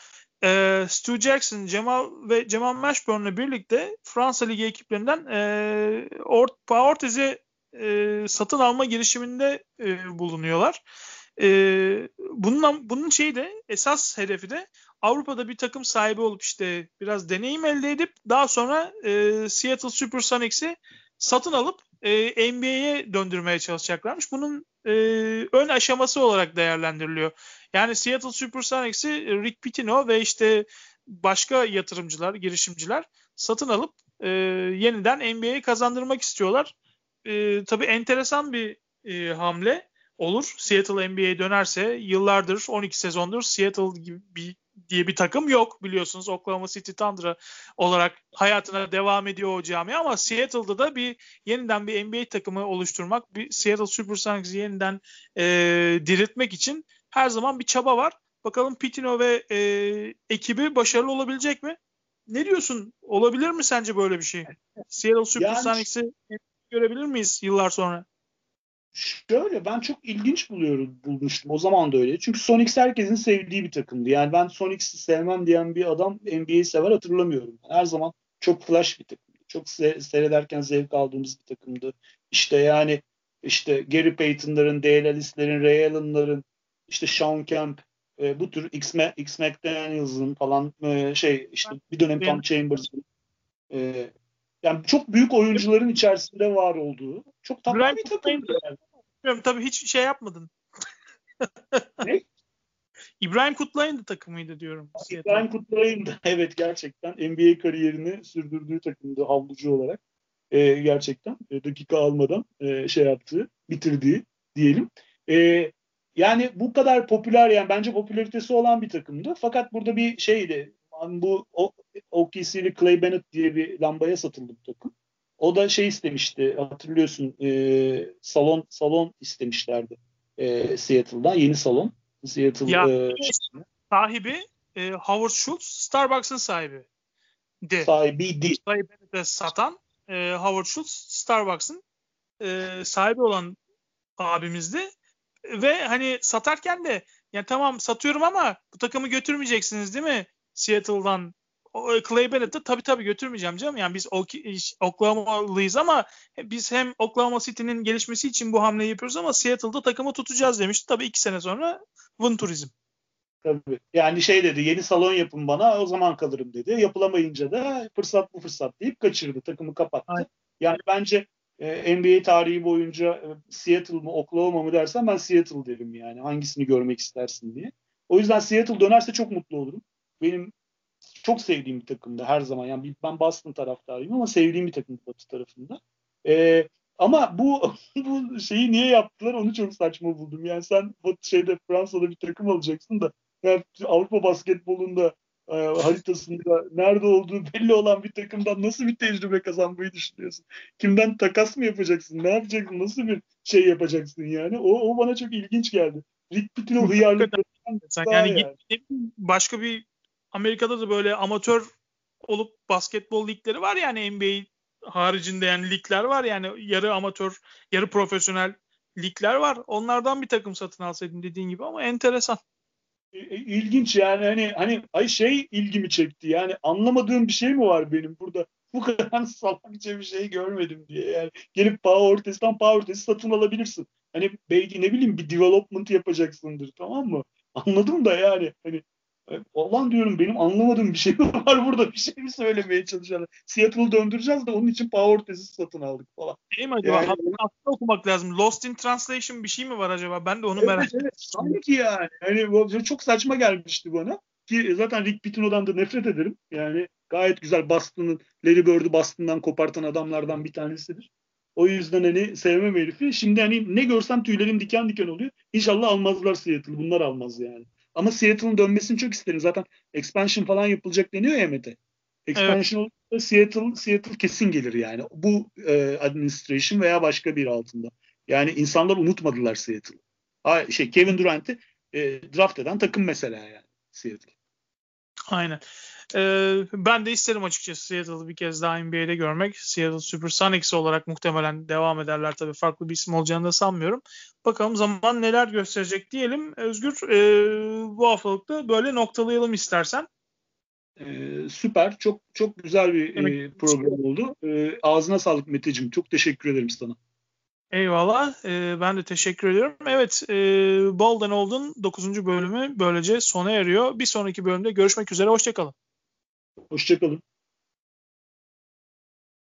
E, Stu Jackson, Cemal ve Cemal Mashburn'la birlikte Fransa Ligi ekiplerinden e, Ort Ortez'i e, satın alma girişiminde e, bulunuyorlar. E, bunun, bunun şeyi de esas hedefi de Avrupa'da bir takım sahibi olup işte biraz deneyim elde edip daha sonra e, Seattle Supersonics'i satın alıp e, NBA'ye döndürmeye çalışacaklarmış. Bunun e, ön aşaması olarak değerlendiriliyor. Yani Seattle Supersonics'i Rick Pitino ve işte başka yatırımcılar, girişimciler satın alıp e, yeniden NBA'yi kazandırmak istiyorlar. E, tabii enteresan bir e, hamle olur. Seattle NBA'ye dönerse yıllardır 12 sezondur Seattle gibi bir diye bir takım yok biliyorsunuz. Oklahoma City Thunder olarak hayatına devam ediyor o cami ama Seattle'da da bir yeniden bir NBA takımı oluşturmak, bir Seattle Supersonics'i yeniden e, diriltmek için her zaman bir çaba var. Bakalım Pitino ve e, ekibi başarılı olabilecek mi? Ne diyorsun? Olabilir mi sence böyle bir şey? Seattle Supersonics'i yani, görebilir miyiz yıllar sonra? Şöyle ben çok ilginç buluyorum bulmuştum. O zaman da öyle. Çünkü Sonics herkesin sevdiği bir takımdı. Yani ben Sonics'i sevmem diyen bir adam NBA'yi sever hatırlamıyorum. Her zaman çok flash bir takımdı. Çok se- seyrederken zevk aldığımız bir takımdı. İşte yani işte Gary Payton'ların, Dale Alice'lerin, Ray Allen'ların, işte Sean Kemp, e, bu tür X, X McDaniels'ın falan e, şey işte bir dönem Tom Chambers'ın e, yani çok büyük oyuncuların içerisinde var olduğu çok tatlı bir takım. Yani. Tabii hiç şey yapmadın. ne? İbrahim Kutlay'ın da takımıydı diyorum. İbrahim Kutlay'ın da evet gerçekten NBA kariyerini sürdürdüğü takımdı havlucu olarak. E, gerçekten e, dakika almadan e, şey yaptığı, bitirdiği diyelim. E, yani bu kadar popüler yani bence popülaritesi olan bir takımdı. Fakat burada bir şeydi. Bu OKC'li Clay Bennett diye bir lambaya satıldı bu takım. O da şey istemişti hatırlıyorsun e, salon salon istemişlerdi e, Seattle'dan yeni salon. Seattle ya, e, sahibi e, Howard Schultz Starbucks'ın sahibi. De. Sahibiydi. Clay Bennett'e satan e, Howard Schultz Starbucks'ın e, sahibi olan abimizdi ve hani satarken de yani tamam satıyorum ama bu takımı götürmeyeceksiniz değil mi? Seattle'dan Clay Bennett'ı tabii tabii götürmeyeceğim canım. Yani biz Oklahoma'lıyız ama biz hem Oklahoma City'nin gelişmesi için bu hamleyi yapıyoruz ama Seattle'da takımı tutacağız demişti. Tabii iki sene sonra Vın Turizm. Tabii. Yani şey dedi yeni salon yapın bana o zaman kalırım dedi. Yapılamayınca da fırsat bu fırsat deyip kaçırdı. Takımı kapattı. Aynen. Yani bence e, NBA tarihi boyunca e, Seattle mı Oklahoma mı dersen ben Seattle derim yani. Hangisini görmek istersin diye. O yüzden Seattle dönerse çok mutlu olurum. Benim çok sevdiğim bir takımdı her zaman. Yani ben Boston taraftarıyım ama sevdiğim bir takım Batı tarafında. E, ama bu bu şeyi niye yaptılar onu çok saçma buldum. Yani sen bu şeyde Fransa'da bir takım alacaksın da yani Avrupa basketbolunda e, haritasında nerede olduğu belli olan bir takımdan nasıl bir tecrübe kazanmayı düşünüyorsun? Kimden takas mı yapacaksın? Ne yapacaksın? Nasıl bir şey yapacaksın yani? O, o bana çok ilginç geldi. Rick Pitino hıyarlıkları. yani, yani. başka bir Amerika'da da böyle amatör olup basketbol ligleri var yani NBA haricinde yani ligler var yani yarı amatör, yarı profesyonel ligler var. Onlardan bir takım satın alsaydın dediğin gibi ama enteresan. İlginç yani hani hani ay şey ilgimi çekti. Yani anlamadığım bir şey mi var benim burada? Bu kadar salakça bir şey görmedim diye. Yani gelip Power Ortes'ten Power Ortes'i satın alabilirsin. Hani belki ne bileyim bir development yapacaksındır tamam mı? Anladım da yani hani Olan diyorum benim anlamadığım bir şey var burada. Bir şey mi söylemeye çalışıyorlar? Seattle'ı döndüreceğiz de onun için Power tezi satın aldık falan. Değil mi acaba? Yani, okumak lazım. Lost in Translation bir şey mi var acaba? Ben de onu evet, merak ediyorum. Evet, sanki yani. Hani çok saçma gelmişti bana. ki zaten Rick Pitino'dan da nefret ederim. Yani gayet güzel Boston'ın Larry Bird'ü Boston'dan kopartan adamlardan bir tanesidir. O yüzden hani sevmem herifi. Şimdi hani ne görsem tüylerim diken diken oluyor. İnşallah almazlar Seattle. Bunlar almaz yani. Ama Seattle'ın dönmesini çok isterim. Zaten expansion falan yapılacak deniyor ya Mete. Expansion evet. olursa Seattle, Seattle kesin gelir yani. Bu e, administration veya başka bir altında. Yani insanlar unutmadılar Seattle'ı. Şey Kevin Durant'i e, draft eden takım mesela yani Seattle. Aynen. Ee, ben de isterim açıkçası Seattle'ı bir kez daha NBA'de görmek. Seattle Supersonics olarak muhtemelen devam ederler. Tabii farklı bir isim olacağını da sanmıyorum. Bakalım zaman neler gösterecek diyelim. Özgür e, bu haftalıkta böyle noktalayalım istersen. Ee, süper. Çok çok güzel bir e, program oldu. E, ağzına sağlık Meteciğim. Çok teşekkür ederim sana. Eyvallah. Ee, ben de teşekkür ediyorum. Evet, e, Bolden Old'un 9. bölümü böylece sona eriyor. Bir sonraki bölümde görüşmek üzere. Hoşçakalın. Hoşçakalın.